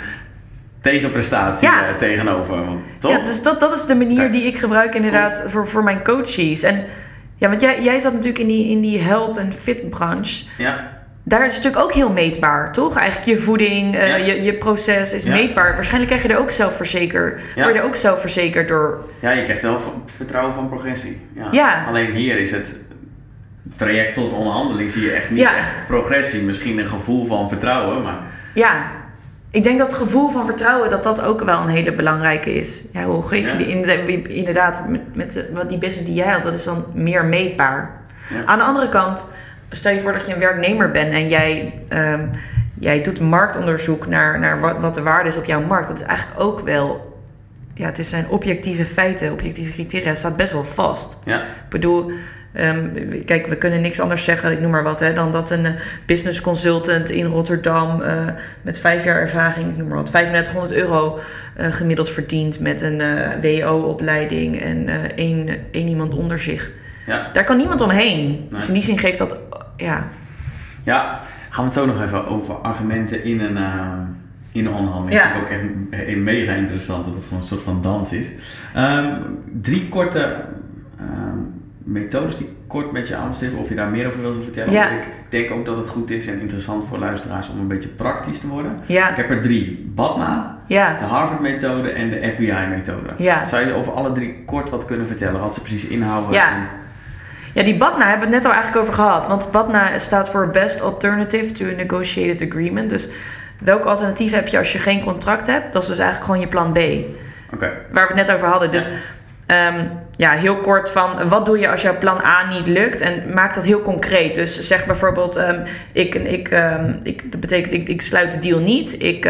S1: tegenprestatie
S2: Ja.
S1: eh, tegenover. Want, toch?
S2: Ja, dus dat, dat is de manier die ik gebruik inderdaad voor, voor mijn coaches. En ja, want jij, jij zat natuurlijk in die, in die health en fit branche.
S1: ja.
S2: Daar is het natuurlijk ook heel meetbaar, toch? Eigenlijk je voeding, eh, je, je proces is
S1: Ja.
S2: meetbaar. Waarschijnlijk krijg je er ook zelfverzekerd.
S1: Ja.
S2: Word je er ook zelfverzekerd door...
S1: ja, je krijgt wel vertrouwen van progressie. Ja. Alleen hier is het traject tot onderhandeling zie je echt niet echt progressie. Misschien een gevoel van vertrouwen, maar
S2: Ja, ik denk dat het gevoel van vertrouwen, dat dat ook wel een hele belangrijke is. Ja, hoe geef je die inderdaad, met, met die business die jij had, dat is dan meer meetbaar. Aan de andere kant, stel je voor dat je een werknemer bent en jij, ehm, jij doet marktonderzoek naar, naar wat, wat de waarde is op jouw markt. Dat is eigenlijk ook wel, ja, het zijn objectieve feiten, objectieve criteria, het staat best wel vast.
S1: ja.
S2: Ik bedoel, ehm, kijk, we kunnen niks anders zeggen, ik noem maar wat, hè, dan dat een eh, business consultant in Rotterdam eh, met vijf jaar ervaring, ik noem maar wat, 3500 euro eh, gemiddeld verdient met een eh WO-opleiding en één, één iemand onder zich.
S1: ja.
S2: Daar kan niemand omheen. Dus in die zin geeft dat, ja,
S1: Ja, gaan we het zo nog even over argumenten in een, eh, in een onderhandeling.
S2: Ja.
S1: Ik vind ik ook echt een mega interessant dat het gewoon een soort van dans is. Ehm, drie korte ehm, methodes die kort met je aanstippen, of je daar meer over wil vertellen.
S2: Ja.
S1: Ik denk ook dat het goed is en interessant voor luisteraars om een beetje praktisch te worden.
S2: Ja.
S1: Ik heb er drie. BATNA,
S2: Ja.
S1: de Harvard-methode en de FBI-methode.
S2: Ja.
S1: Zou je over alle drie kort wat kunnen vertellen? Wat ze precies inhouden?
S2: Ja.
S1: en-
S2: Ja, die BATNA hebben we het net al eigenlijk over gehad. Want BATNA staat voor Best Alternative to a Negotiated Agreement. Dus welk alternatief heb je als je geen contract hebt? Dat is dus eigenlijk gewoon je plan B.
S1: Oké.
S2: Waar we het net over hadden. Dus ehm, ja, heel kort van wat doe je als jouw plan A niet lukt? En maak dat heel concreet. Dus zeg bijvoorbeeld, ehm, ik, ik, ehm, ik, dat betekent ik, ik sluit de deal niet. Ik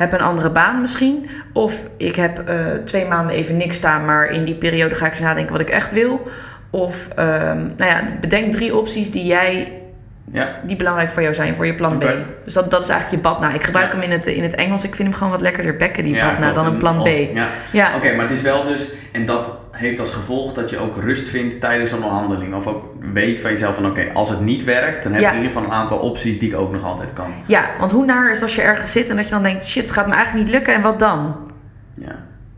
S2: heb een andere baan misschien. Of ik heb eh, twee maanden even niks staan, maar in die periode ga ik eens nadenken wat ik echt wil. Of ehm, nou ja, bedenk drie opties die jij
S1: Ja.
S2: die belangrijk voor jou zijn, voor je plan B. Dus dat, dat is eigenlijk je badna. Ik gebruik
S1: Ja.
S2: hem in het, in het Engels. Ik vind hem gewoon wat lekkerder bekken, die
S1: Ja,
S2: badna, dan een
S1: En
S2: plan B.
S1: als- Ja.
S2: Ja.
S1: Oké, maar het is wel dus, en dat heeft als gevolg dat je ook rust vindt tijdens een onderhandeling. Of ook weet van jezelf van oké, als het niet werkt, dan heb
S2: Ja.
S1: ik in ieder geval een aantal opties die ik ook nog altijd kan.
S2: ja, want hoe naar is als je ergens zit en dat je dan denkt, shit, het gaat me eigenlijk niet lukken en wat dan?
S1: Ja.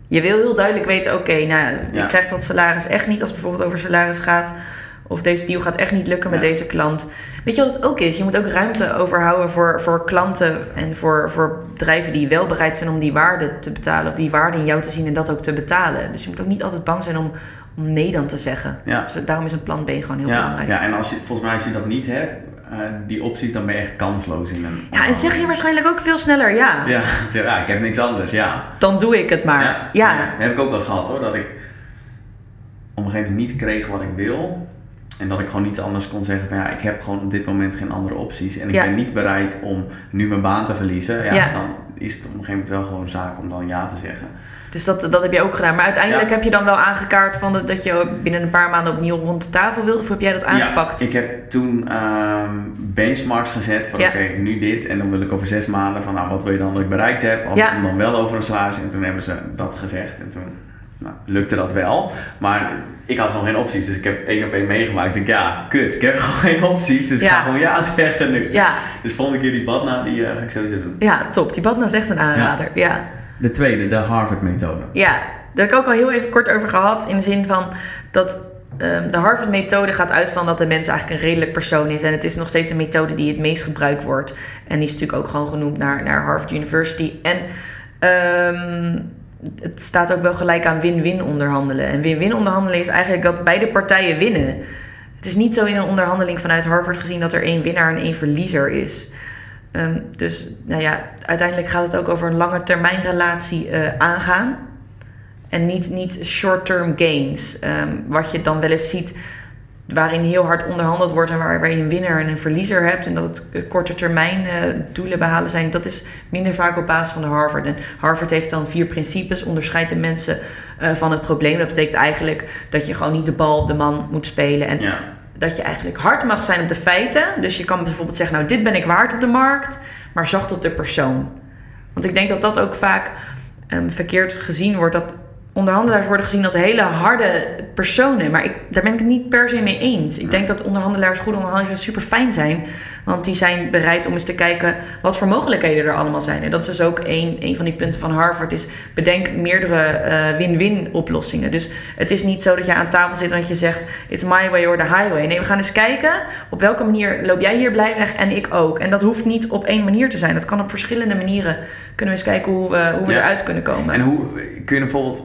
S2: Je wil heel duidelijk weten, oké, nou,
S1: Ja.
S2: je krijgt dat salaris echt niet als het bijvoorbeeld over salaris gaat. Of deze deal gaat echt niet lukken met
S1: Ja.
S2: deze klant. Weet je wat het ook is? Je moet ook ruimte overhouden voor, voor klanten en voor, voor bedrijven die wel bereid zijn om die waarde te betalen. Of die waarde in jou te zien en dat ook te betalen. Dus je moet ook niet altijd bang zijn om, om nee dan te zeggen.
S1: Ja.
S2: Dus daarom is een plan B gewoon heel
S1: Ja,
S2: belangrijk.
S1: ja, en als je, volgens mij als je dat niet hebt, eh, die opties, dan ben je echt kansloos in een
S2: Ja, en zeg je waarschijnlijk ook veel sneller ja.
S1: Ja, [laughs] zeg, ja, ik heb niks anders, ja.
S2: Dan doe ik het maar.
S1: ja. Heb ik ook wel eens gehad hoor, dat ik op een gegeven moment niet kreeg wat ik wil. En dat ik gewoon niet anders kon zeggen van ja, ik heb gewoon op dit moment geen andere opties. En ik
S2: Ja.
S1: ben niet bereid om nu mijn baan te verliezen. Ja,
S2: Ja.
S1: dan is het op een gegeven moment wel gewoon zaak om dan ja te zeggen.
S2: Dus dat, dat heb je ook gedaan. Maar uiteindelijk
S1: Ja.
S2: heb je dan wel aangekaart van dat, dat je binnen een paar maanden opnieuw rond de tafel wilde? Of heb jij dat aangepakt?
S1: Ja, ik heb toen ehm, benchmarks gezet van oké, nu dit. En dan wil ik over zes maanden van nou, wat wil je dan dat ik bereikt heb? Als
S2: Ja.
S1: om dan wel over een salaris. En toen hebben ze dat gezegd. En toen nou, lukte dat wel. Maar ik had gewoon geen opties. Dus ik heb één op één meegemaakt. Ik denk ja, kut. Ik heb [laughs] gewoon geen opties. Dus ik ga gewoon ja zeggen nu.
S2: Ja,
S1: Dus volgende keer die badna, die eh, ga ik sowieso doen.
S2: ja, top. Die badna is echt een aanrader. Ja.
S1: De tweede, de Harvard methode.
S2: Ja, daar heb ik ook al heel even kort over gehad. In de zin van dat ehm, de Harvard-methode gaat uit van dat de mens eigenlijk een redelijk persoon is. En het is nog steeds de methode die het meest gebruikt wordt. En die is natuurlijk ook gewoon genoemd naar, naar Harvard University. En ehm, het staat ook wel gelijk aan win-win onderhandelen. En win-win onderhandelen is eigenlijk dat beide partijen winnen. Het is niet zo in een onderhandeling vanuit Harvard gezien dat er één winnaar en één verliezer is. Ehm, dus nou ja, uiteindelijk gaat het ook over een lange termijn relatie eh, aangaan. En niet, niet short-term gains. Ehm, wat je dan wel eens ziet, waarin heel hard onderhandeld wordt en waar, waar je een winnaar en een verliezer hebt. En dat het eh, korte termijn eh, doelen behalen zijn. Dat is minder vaak op basis van de Harvard. En Harvard heeft dan vier principes, onderscheidt de mensen eh, van het probleem. Dat betekent eigenlijk dat je gewoon niet de bal op de man moet spelen. En
S1: Ja.
S2: dat je eigenlijk hard mag zijn op de feiten. Dus je kan bijvoorbeeld zeggen, nou dit ben ik waard op de markt, maar zacht op de persoon. Want ik denk dat dat ook vaak ehm, verkeerd gezien wordt. Dat onderhandelaars worden gezien als hele harde personen. Maar ik, daar ben ik het niet per se mee eens. Ik denk dat onderhandelaars, goede onderhandelaars super fijn zijn. Want die zijn bereid om eens te kijken wat voor mogelijkheden er allemaal zijn. En dat is dus ook een, een van die punten van Harvard. Is bedenk meerdere eh, win-win oplossingen. Dus het is niet zo dat je aan tafel zit en dat je zegt... It's my way or the highway. Nee, we gaan eens kijken op welke manier loop jij hier blij weg en ik ook. En dat hoeft niet op één manier te zijn. Dat kan op verschillende manieren. Kunnen we eens kijken hoe we, hoe we
S1: Ja.
S2: eruit kunnen komen.
S1: En hoe kun je bijvoorbeeld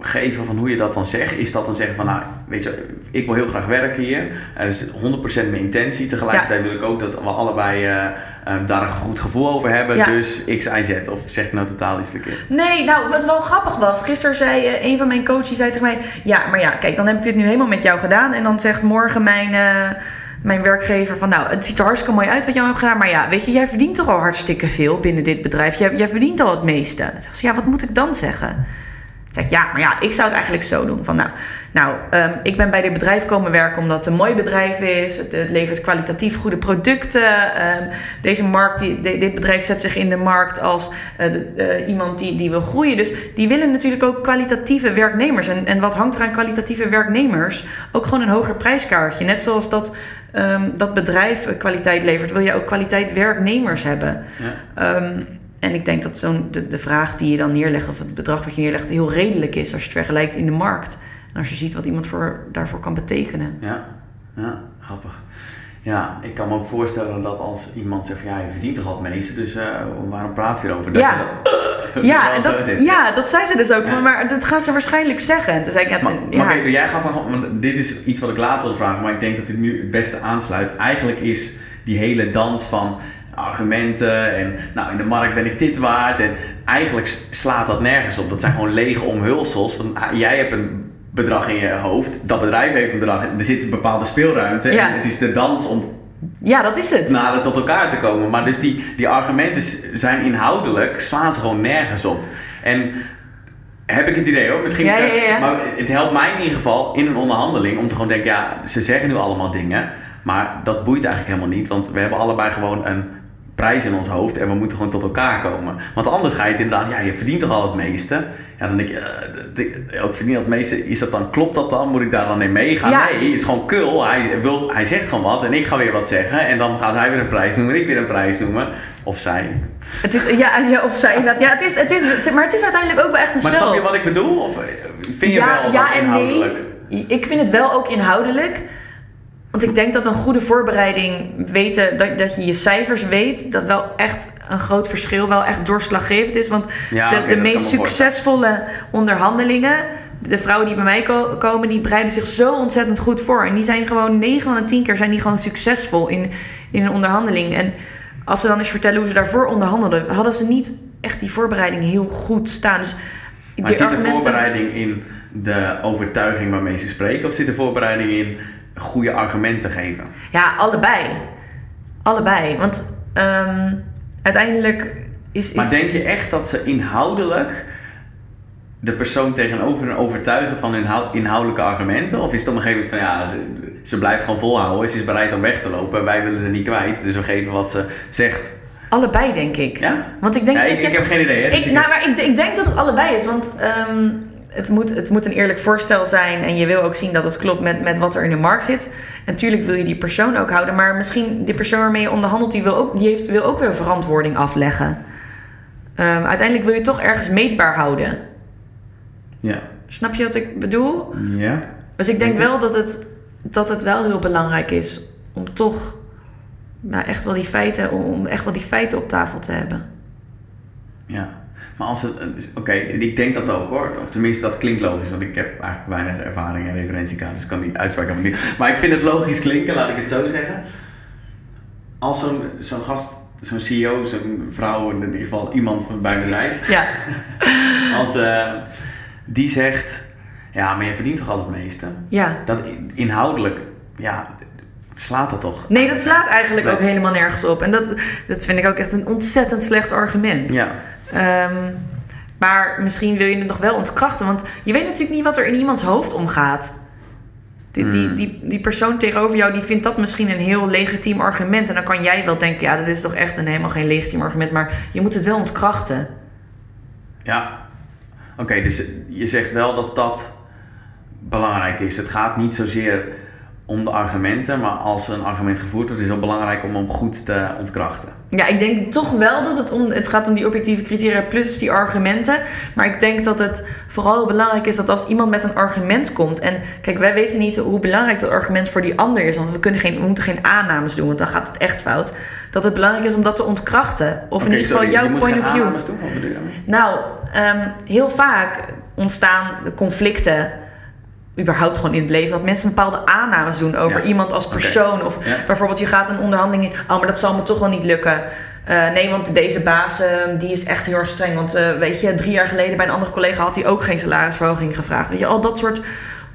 S1: geven van hoe je dat dan zegt? Is dat dan zeggen van, nou, weet je, ik wil heel graag werken hier. Er is 100% mijn intentie. Tegelijkertijd wil ik ook dat we allebei eh, eh, daar een goed gevoel over hebben.
S2: Ja.
S1: Dus X, Y, Z. Of zeg ik nou totaal iets verkeerd?
S2: Nee, nou, wat wel grappig was. Gisteren zei eh, een van mijn coaches zei tegen mij... Ja, maar ja, kijk, dan heb ik dit nu helemaal met jou gedaan. En dan zegt morgen mijn, eh, mijn werkgever van... Nou, het ziet er hartstikke mooi uit wat jij hebt gedaan. Maar ja, weet je, jij verdient toch al hartstikke veel binnen dit bedrijf. Jij, jij verdient al het meeste. Dan zegt ze, ja, wat moet ik dan zeggen? Zeg ik, ja, maar ja, ik zou het eigenlijk zo doen. Van, nou, nou ehm, ik ben bij dit bedrijf komen werken omdat het een mooi bedrijf is. Het, het levert kwalitatief goede producten. Ehm, deze markt, die, dit bedrijf zet zich in de markt als eh, de- eh, iemand die, die wil groeien. Dus die willen natuurlijk ook kwalitatieve werknemers. En, en wat hangt er aan kwalitatieve werknemers? Ook gewoon een hoger prijskaartje. Net zoals dat, ehm, dat bedrijf kwaliteit levert, wil je ook kwaliteit werknemers hebben.
S1: Ja.
S2: En ik denk dat zo'n de, de vraag die je dan neerlegt, of het bedrag wat je neerlegt, heel redelijk is als je het vergelijkt in de markt En als je ziet wat iemand voor, daarvoor kan betekenen.
S1: Ja, ja, grappig. Ja, ik kan me ook voorstellen dat als iemand zegt ja, je verdient toch al het meeste, dus uh, waarom praat je erover? Dat
S2: Ja.
S1: dat, [laughs]
S2: Ja,
S1: dat
S2: en ja, dat zei ze dus ook.
S1: Ja.
S2: Maar dat gaat ze waarschijnlijk zeggen. En toen zei ik, ja,
S1: Maar,
S2: ten-
S1: maar
S2: ja.
S1: kijk, jij gaat dan want dit is iets wat ik later wil vragen, maar ik denk dat dit nu het beste aansluit. Eigenlijk is die hele dans van argumenten en nou in de markt ben ik dit waard en eigenlijk slaat dat nergens op. Dat zijn gewoon lege omhulsels. Van, ah, jij hebt een bedrag in je hoofd, dat bedrijf heeft een bedrag, er zit een bepaalde speelruimte
S2: Ja.
S1: en het is de dans om
S2: ja, dat is het.
S1: nader tot elkaar te komen. Maar dus die, die argumenten zijn inhoudelijk, slaan ze gewoon nergens op. En heb ik het idee hoor, misschien.
S2: Ja, ja, ja, ja.
S1: Maar het helpt mij in ieder geval in een onderhandeling om te gewoon denken, ja, ze zeggen nu allemaal dingen. Maar dat boeit eigenlijk helemaal niet, want we hebben allebei gewoon een prijs in ons hoofd en we moeten gewoon tot elkaar komen. Want anders ga je het inderdaad, ja, je verdient toch al het meeste. Ja, dan denk je, eh, ik verdien al het meeste, is dat dan, klopt dat dan? Moet ik daar dan in meegaan?
S2: Ja.
S1: Nee, is gewoon kul. Hij, wil, hij zegt gewoon wat en ik ga weer wat zeggen. En dan gaat hij weer een prijs noemen en ik weer een prijs noemen. Of zij.
S2: Het is, ja, ja, of zij inderdaad. Ja, het is, het is, maar het is uiteindelijk ook wel echt een
S1: Maar
S2: spel.
S1: snap je wat ik bedoel? Of eh, vind je
S2: ja,
S1: wel
S2: ja en nee. Ik vind het wel ook inhoudelijk. Want ik denk dat een goede voorbereiding, weten dat, dat je je cijfers weet, dat wel echt een groot verschil, wel echt doorslaggevend is. Want
S1: Ja,
S2: de, meest succesvolle onderhandelingen, de vrouwen die bij mij ko- komen, die bereiden zich zo ontzettend goed voor. En die zijn gewoon 9 van de 10 keer zijn die gewoon succesvol in, in een onderhandeling. En als ze dan eens vertellen hoe ze daarvoor onderhandelden, hadden ze niet echt die voorbereiding heel goed staan. Dus
S1: Maar zit de voorbereiding in de overtuiging waarmee ze spreken? Of zit de voorbereiding in goede argumenten geven?
S2: Ja, allebei. Allebei. Want ehm, uiteindelijk is. is
S1: Maar denk je echt dat ze inhoudelijk de persoon tegenover overtuigen van hun hou- inhoudelijke argumenten? Of is het op een gegeven moment van ja, ze, ze blijft gewoon volhouden, ze is bereid om weg te lopen, wij willen er niet kwijt, dus we geven wat ze zegt.
S2: allebei, denk ik.
S1: Ja?
S2: Want ik denk
S1: ja, ik, ik heb geen idee. Hè, dus
S2: ik,
S1: ik-
S2: nou, maar ik, ik denk dat het allebei is. Want ehm, het, moet, het moet een eerlijk voorstel zijn. En je wil ook zien dat het klopt met, met wat er in de markt zit. En natuurlijk wil je die persoon ook houden. Maar misschien die persoon waarmee je onderhandelt, die wil ook, die heeft, wil ook weer verantwoording afleggen. Ehm, uiteindelijk wil je toch ergens meetbaar houden.
S1: ja.
S2: Snap je wat ik bedoel?
S1: ja.
S2: Dus ik denk
S1: Denk
S2: wel dat het, dat het wel heel belangrijk is om toch nou, echt wel die feiten, om echt wel die feiten op tafel te hebben.
S1: Ja, maar als het. Oké, ik denk dat ook hoor. Of tenminste, dat klinkt logisch, want ik heb eigenlijk weinig ervaring en referentiekader, dus ik kan die uitspraak helemaal niet. Maar ik vind het logisch klinken, laat ik het zo zeggen. Als zo'n zo'n gast, zo'n CEO, zo'n vrouw, in ieder geval iemand van bij een bedrijf,
S2: Ja, [laughs]
S1: als eh, die zegt: Ja, maar je verdient toch al het meeste?
S2: ja.
S1: Dat inhoudelijk, ja, slaat dat toch?
S2: Nee, dat slaat eigenlijk
S1: Nee.
S2: ook helemaal nergens op. En dat, dat vind ik ook echt een ontzettend slecht argument.
S1: Ja,
S2: Ehm, maar misschien wil je het nog wel ontkrachten, want je weet natuurlijk niet wat er in iemands hoofd omgaat. Die, die,
S1: Hmm.
S2: die, die persoon tegenover jou die vindt dat misschien een heel legitiem argument. En dan kan jij wel denken, ja, dat is toch echt een helemaal geen legitiem argument. Maar je moet het wel ontkrachten.
S1: Ja, oké, dus je zegt wel dat dat belangrijk is. Het gaat niet zozeer om de argumenten, maar als een argument gevoerd wordt, is het wel belangrijk om hem goed te ontkrachten.
S2: Ja, ik denk toch wel dat het om het gaat om die objectieve criteria plus die argumenten. Maar ik denk dat het vooral belangrijk is dat als iemand met een argument komt. En kijk, wij weten niet hoe belangrijk dat argument voor die ander is. Want we, kunnen geen, we moeten geen aannames doen, want dan gaat het echt fout. Dat het belangrijk is om dat te ontkrachten. Of in ieder geval jouw point of view.
S1: doen, wat bedoel je daarmee?
S2: Nou, ehm, heel vaak ontstaan de conflicten. Überhaupt gewoon in het leven. Dat mensen bepaalde aannames doen over
S1: Ja.
S2: iemand als persoon. Of
S1: Ja.
S2: bijvoorbeeld je gaat een onderhandeling in. Oh, maar dat zal me toch wel niet lukken. Eh, nee, want deze baas ehm, die is echt heel erg streng. Want eh, weet je, drie jaar geleden bij een andere collega had hij ook geen salarisverhoging gevraagd. Weet je, al dat soort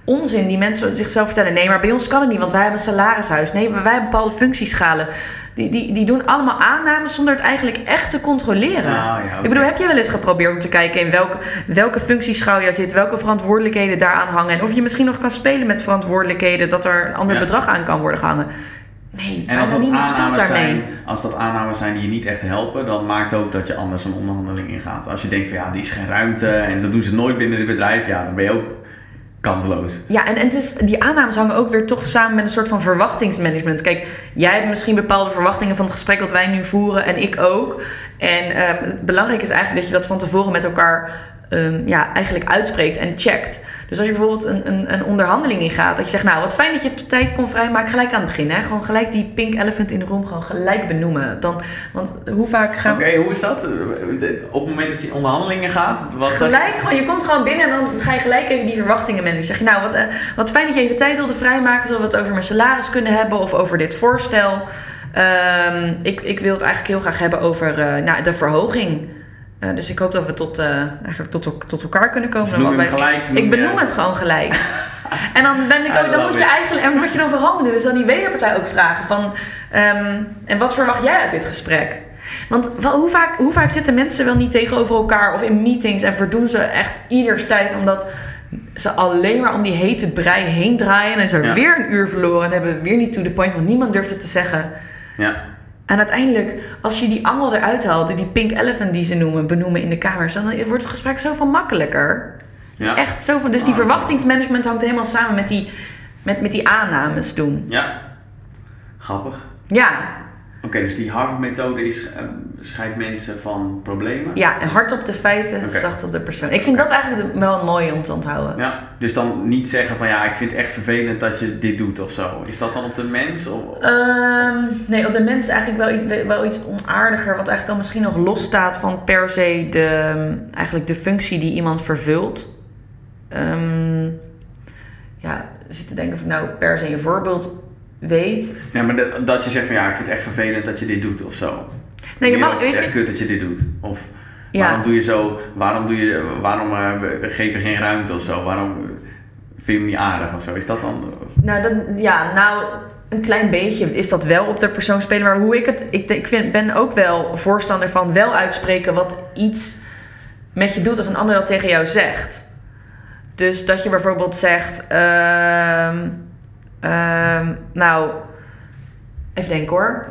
S2: onzin die mensen zichzelf vertellen. Nee, maar bij ons kan het niet, want wij hebben een salarishuis. Nee, wij hebben bepaalde functieschalen. Die, die, die doen allemaal aannames zonder het eigenlijk echt te controleren.
S1: Ah, ja.
S2: Ik bedoel, heb je wel eens geprobeerd om te kijken in welke, welke functieschaal jij zit, welke verantwoordelijkheden daaraan hangen en of je misschien nog kan spelen met verantwoordelijkheden dat er een ander
S1: Ja.
S2: bedrag aan kan worden gehangen? Nee,
S1: En als dat,
S2: niemand speelt
S1: aannames
S2: daarmee.
S1: zijn, als dat aannames zijn die je niet echt helpen, dan maakt ook dat je anders een onderhandeling ingaat. Als je denkt van ja, die is geen ruimte en dat doen ze nooit binnen het bedrijf, ja, dan ben je ook kansloos.
S2: Ja, en, en het is, die aannames hangen ook weer toch samen met een soort van verwachtingsmanagement. Kijk, jij hebt misschien bepaalde verwachtingen van het gesprek dat wij nu voeren en ik ook. En ehm, belangrijk is eigenlijk dat je dat van tevoren met elkaar ehm, ja, eigenlijk uitspreekt en checkt. Dus als je bijvoorbeeld een, een, een onderhandeling ingaat, dat je zegt, nou wat fijn dat je de tijd kon vrijmaken, gelijk aan het begin. Hè? Gewoon gelijk die pink elephant in de room gewoon gelijk benoemen. Dan, want hoe vaak gaan
S1: Oké, hoe is dat? Op het moment dat je in onderhandelingen gaat, wat zeg je?
S2: Gelijk, gewoon, je komt gewoon binnen en dan ga je gelijk even die verwachtingen managen. Dan zeg je, nou, wat, eh, wat fijn dat je even tijd wilde vrijmaken, zodat we het over mijn salaris kunnen hebben of over dit voorstel. Ehm, ik, ik wil het eigenlijk heel graag hebben over eh, nou, de verhoging. Eh, dus ik hoop dat we tot, eh, eigenlijk tot, tot elkaar kunnen komen.
S1: Dus noem gelijk, noem
S2: ik benoem het gewoon gelijk. [laughs] en dan, ben ik
S1: I
S2: ook, dan moet je eigenlijk, en wat je dan vooral moet doen, is dan die wederpartij ook vragen van, ehm, en wat verwacht jij uit dit gesprek? Want wel, hoe, vaak, hoe vaak zitten mensen wel niet tegenover elkaar of in meetings en verdoen ze echt ieders tijd omdat ze alleen maar om die hete brei heen draaien en is er
S1: Ja.
S2: weer een uur verloren en hebben we weer niet to the point, want niemand durft het te zeggen.
S1: Ja.
S2: En uiteindelijk, als je die angel eruit haalt, die pink elephant die ze noemen, benoemen in de kamers, dan wordt het gesprek zoveel makkelijker.
S1: Ja.
S2: Echt zo van, dus die
S1: Ah.
S2: verwachtingsmanagement hangt helemaal samen met die, met, met die aannames doen.
S1: Ja. Grappig.
S2: Ja,
S1: Dus die Harvard-methode is eh, scheidt mensen van problemen.
S2: ja, en hard op de feiten, zacht op de persoon. Ik vind dat eigenlijk wel mooi om te onthouden.
S1: Ja, dus dan niet zeggen van ja, ik vind het echt vervelend dat je dit doet of zo. Is dat dan op de mens? Of,
S2: Ehm, nee, op de mens is eigenlijk wel iets, wel iets onaardiger, wat eigenlijk dan misschien nog losstaat van per se de, eigenlijk de functie die iemand vervult. Ehm, ja, zit te denken van nou, per se een voorbeeld weet.
S1: ja, maar dat, dat je zegt van ja, ik vind het echt vervelend dat je dit doet of zo.
S2: Nee, je
S1: Meer
S2: mag, weet
S1: het is
S2: je,
S1: echt kut dat je dit doet. Of
S2: Ja.
S1: waarom doe je zo, waarom, doe je, waarom eh, we geven geen ruimte of zo? Waarom eh, vind je hem niet aardig of zo? Is dat dan...
S2: Nou, dat, ja, nou, een klein beetje is dat wel op de persoon spelen. Maar hoe ik het. Ik, ik vind, ben ook wel voorstander van wel uitspreken wat iets met je doet als een ander dat tegen jou zegt. Dus dat je bijvoorbeeld zegt. ehm, ehm, nou, even denken hoor.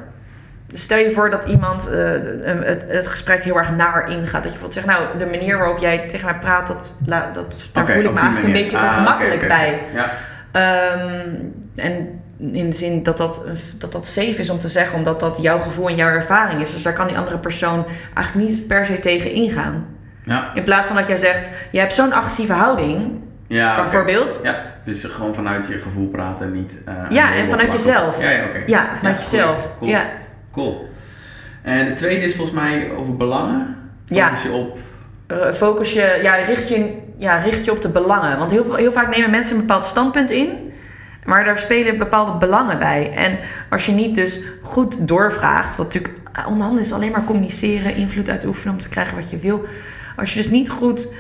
S2: Stel je voor dat iemand eh, het, het gesprek heel erg naar ingaat. Dat je bijvoorbeeld zegt, nou, de manier waarop jij tegen mij praat, dat, dat, daar voel ik me eigenlijk
S1: manier.
S2: een beetje
S1: Ah,
S2: ongemakkelijk bij.
S1: Ja.
S2: Ehm, en in de zin dat dat, dat dat safe is om te zeggen, omdat dat jouw gevoel en jouw ervaring is. Dus daar kan die andere persoon eigenlijk niet per se tegen ingaan.
S1: Ja.
S2: In plaats van dat jij zegt, je hebt zo'n agressieve houding,
S1: Ja,
S2: bijvoorbeeld.
S1: Ja, dus gewoon vanuit je gevoel praten, niet... eh,
S2: Ja, en vanuit jezelf.
S1: Ja, ja
S2: vanuit
S1: Ja,
S2: jezelf.
S1: cool.
S2: Ja.
S1: cool. En de tweede is volgens mij over belangen.
S2: Ja.
S1: Focus je op...
S2: Eh, Focus je, ja, richt je, ja, richt je op de belangen. Want heel, heel vaak nemen mensen een bepaald standpunt in. Maar daar spelen bepaalde belangen bij. En als je niet dus goed doorvraagt, wat natuurlijk eh, onderhanden is alleen maar communiceren, invloed uitoefenen om te krijgen wat je wil. Als je dus niet goed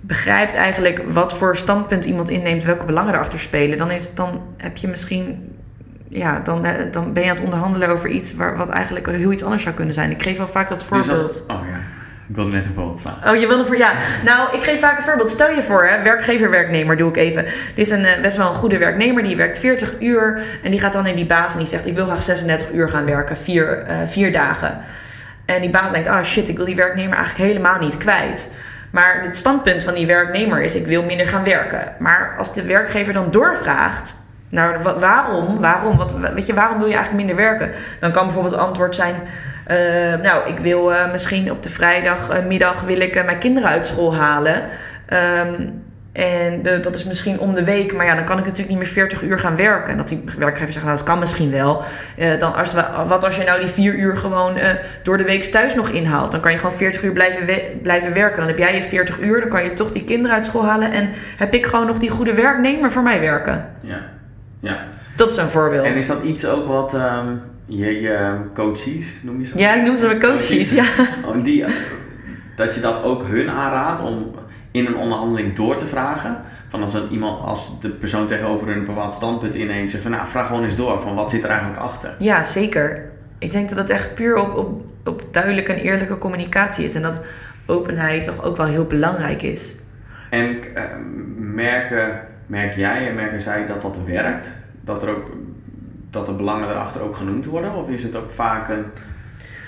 S2: begrijpt eigenlijk wat voor standpunt iemand inneemt, welke belangen erachter spelen, dan, is, dan heb je misschien. Ja, dan, eh, dan ben je aan het onderhandelen over iets waar, wat eigenlijk heel iets anders zou kunnen zijn. Ik geef wel vaak dat voorbeeld.
S1: Dus oh ja, ik wilde net een voorbeeld vragen.
S2: Oh, je wilde voor ja. Nou, ik geef vaak het voorbeeld. Stel je voor, hè, werkgever, werknemer, doe ik even. Dit is een eh, best wel een goede werknemer. Die werkt 40 uur. En die gaat dan naar die baas en die zegt: Ik wil graag 36 uur gaan werken, vier, eh, vier dagen. En die baas denkt: Ah shit, ik wil die werknemer eigenlijk helemaal niet kwijt. Maar het standpunt van die werknemer is: Ik wil minder gaan werken. Maar als de werkgever dan doorvraagt. Nou, wa- waarom? Waarom? Wat, weet je, waarom wil je eigenlijk minder werken? Dan kan bijvoorbeeld het antwoord zijn: eh, Nou, ik wil eh, misschien op de vrijdagmiddag wil ik eh, mijn kinderen uit school halen. Ehm, en de, dat is misschien om de week, maar ja, dan kan ik natuurlijk niet meer 40 uur gaan werken. En dat die werkgever zegt: Nou, dat kan misschien wel. Eh, dan als we, wat als je nou die 4 uur gewoon eh, door de week thuis nog inhaalt? Dan kan je gewoon 40 uur blijven, we- blijven werken. Dan heb jij je 40 uur, dan kan je toch die kinderen uit school halen. En heb ik gewoon nog die goede werknemer voor mij werken.
S1: Ja. ja.
S2: Dat is een voorbeeld.
S1: En is dat iets ook wat ehm, je, je coaches, noem je ze?
S2: Ja, ik noem ze mijn coaches, ja.
S1: Oh, die, dat je dat ook hun aanraadt om in een onderhandeling door te vragen. Van als, een, iemand, als de persoon tegenover een bepaald standpunt inneemt, zegt van nou, vraag gewoon eens door van wat zit er eigenlijk achter.
S2: Ja, zeker. Ik denk dat het echt puur op, op, op duidelijke en eerlijke communicatie is. En dat openheid toch ook wel heel belangrijk is.
S1: En eh, merken, merk jij en merken zij dat dat werkt? Dat, er ook, dat de belangen erachter ook genoemd worden? Of is het ook vaak een...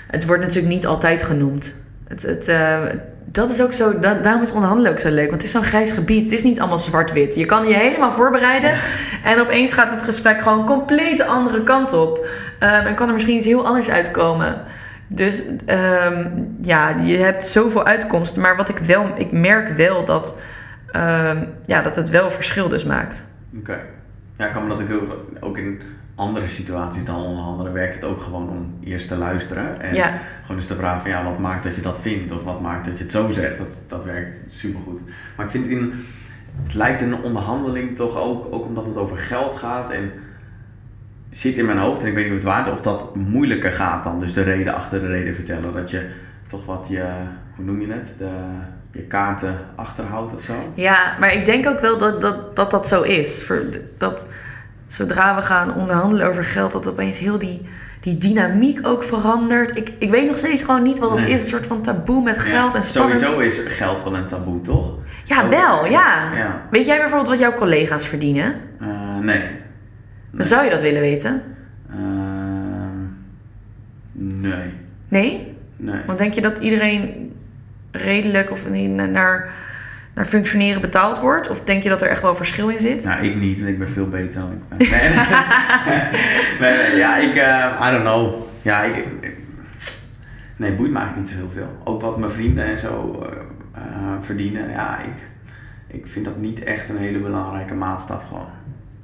S2: Het wordt natuurlijk niet altijd genoemd. Het, het, eh, dat is ook zo, da- daarom is onderhandelen ook zo leuk. Want het is zo'n grijs gebied. Het is niet allemaal zwart-wit. Je kan je helemaal voorbereiden. En opeens gaat het gesprek gewoon compleet de andere kant op. Ehm, en kan er misschien iets heel anders uitkomen. Dus ehm, ja, je hebt zoveel uitkomsten. Maar wat ik wel, ik merk wel dat, ehm, ja, dat het wel verschil dus maakt.
S1: Oké. Ja, ik kan me dat ook, heel, ook in andere situaties dan onderhandelen werkt het ook gewoon om eerst te luisteren. En
S2: Ja.
S1: gewoon eens te vragen van ja, wat maakt dat je dat vindt? Of wat maakt dat je het zo zegt? Dat, dat werkt supergoed. Maar ik vind het in, het lijkt in een onderhandeling toch ook, ook omdat het over geld gaat en zit in mijn hoofd, en ik weet niet of het waar is, of dat moeilijker gaat dan. Dus de reden achter de reden vertellen. Dat je toch wat je, hoe noem je het? De, je kaarten achterhoudt of zo.
S2: Ja, maar ik denk ook wel dat dat, dat, dat zo is. Voor, dat zodra we gaan onderhandelen over geld, dat opeens heel die, die dynamiek ook verandert. Ik, ik weet nog steeds gewoon niet wat dat
S1: Nee.
S2: is. Een soort van taboe met geld
S1: Ja,
S2: en spannend.
S1: Sowieso is geld wel een taboe, toch?
S2: Ja,
S1: Ook-
S2: wel, ja.
S1: Ja.
S2: Weet jij bijvoorbeeld wat jouw collega's verdienen?
S1: Eh, nee.
S2: Dan zou je dat willen weten?
S1: Ehm, nee.
S2: Nee?
S1: Nee.
S2: Want denk je dat iedereen redelijk of niet naar, naar functioneren betaald wordt? Of denk je dat er echt wel verschil in zit?
S1: Nou, ik niet, want ik ben veel beter dan ik ben. Nee, nee, [laughs] nee, nee, ja, ik, eh, I don't know. Ja, ik, ik- nee, boeit me eigenlijk niet zo heel veel. Ook wat mijn vrienden en zo eh, eh, verdienen, ja, ik, ik vind dat niet echt een hele belangrijke maatstaf gewoon.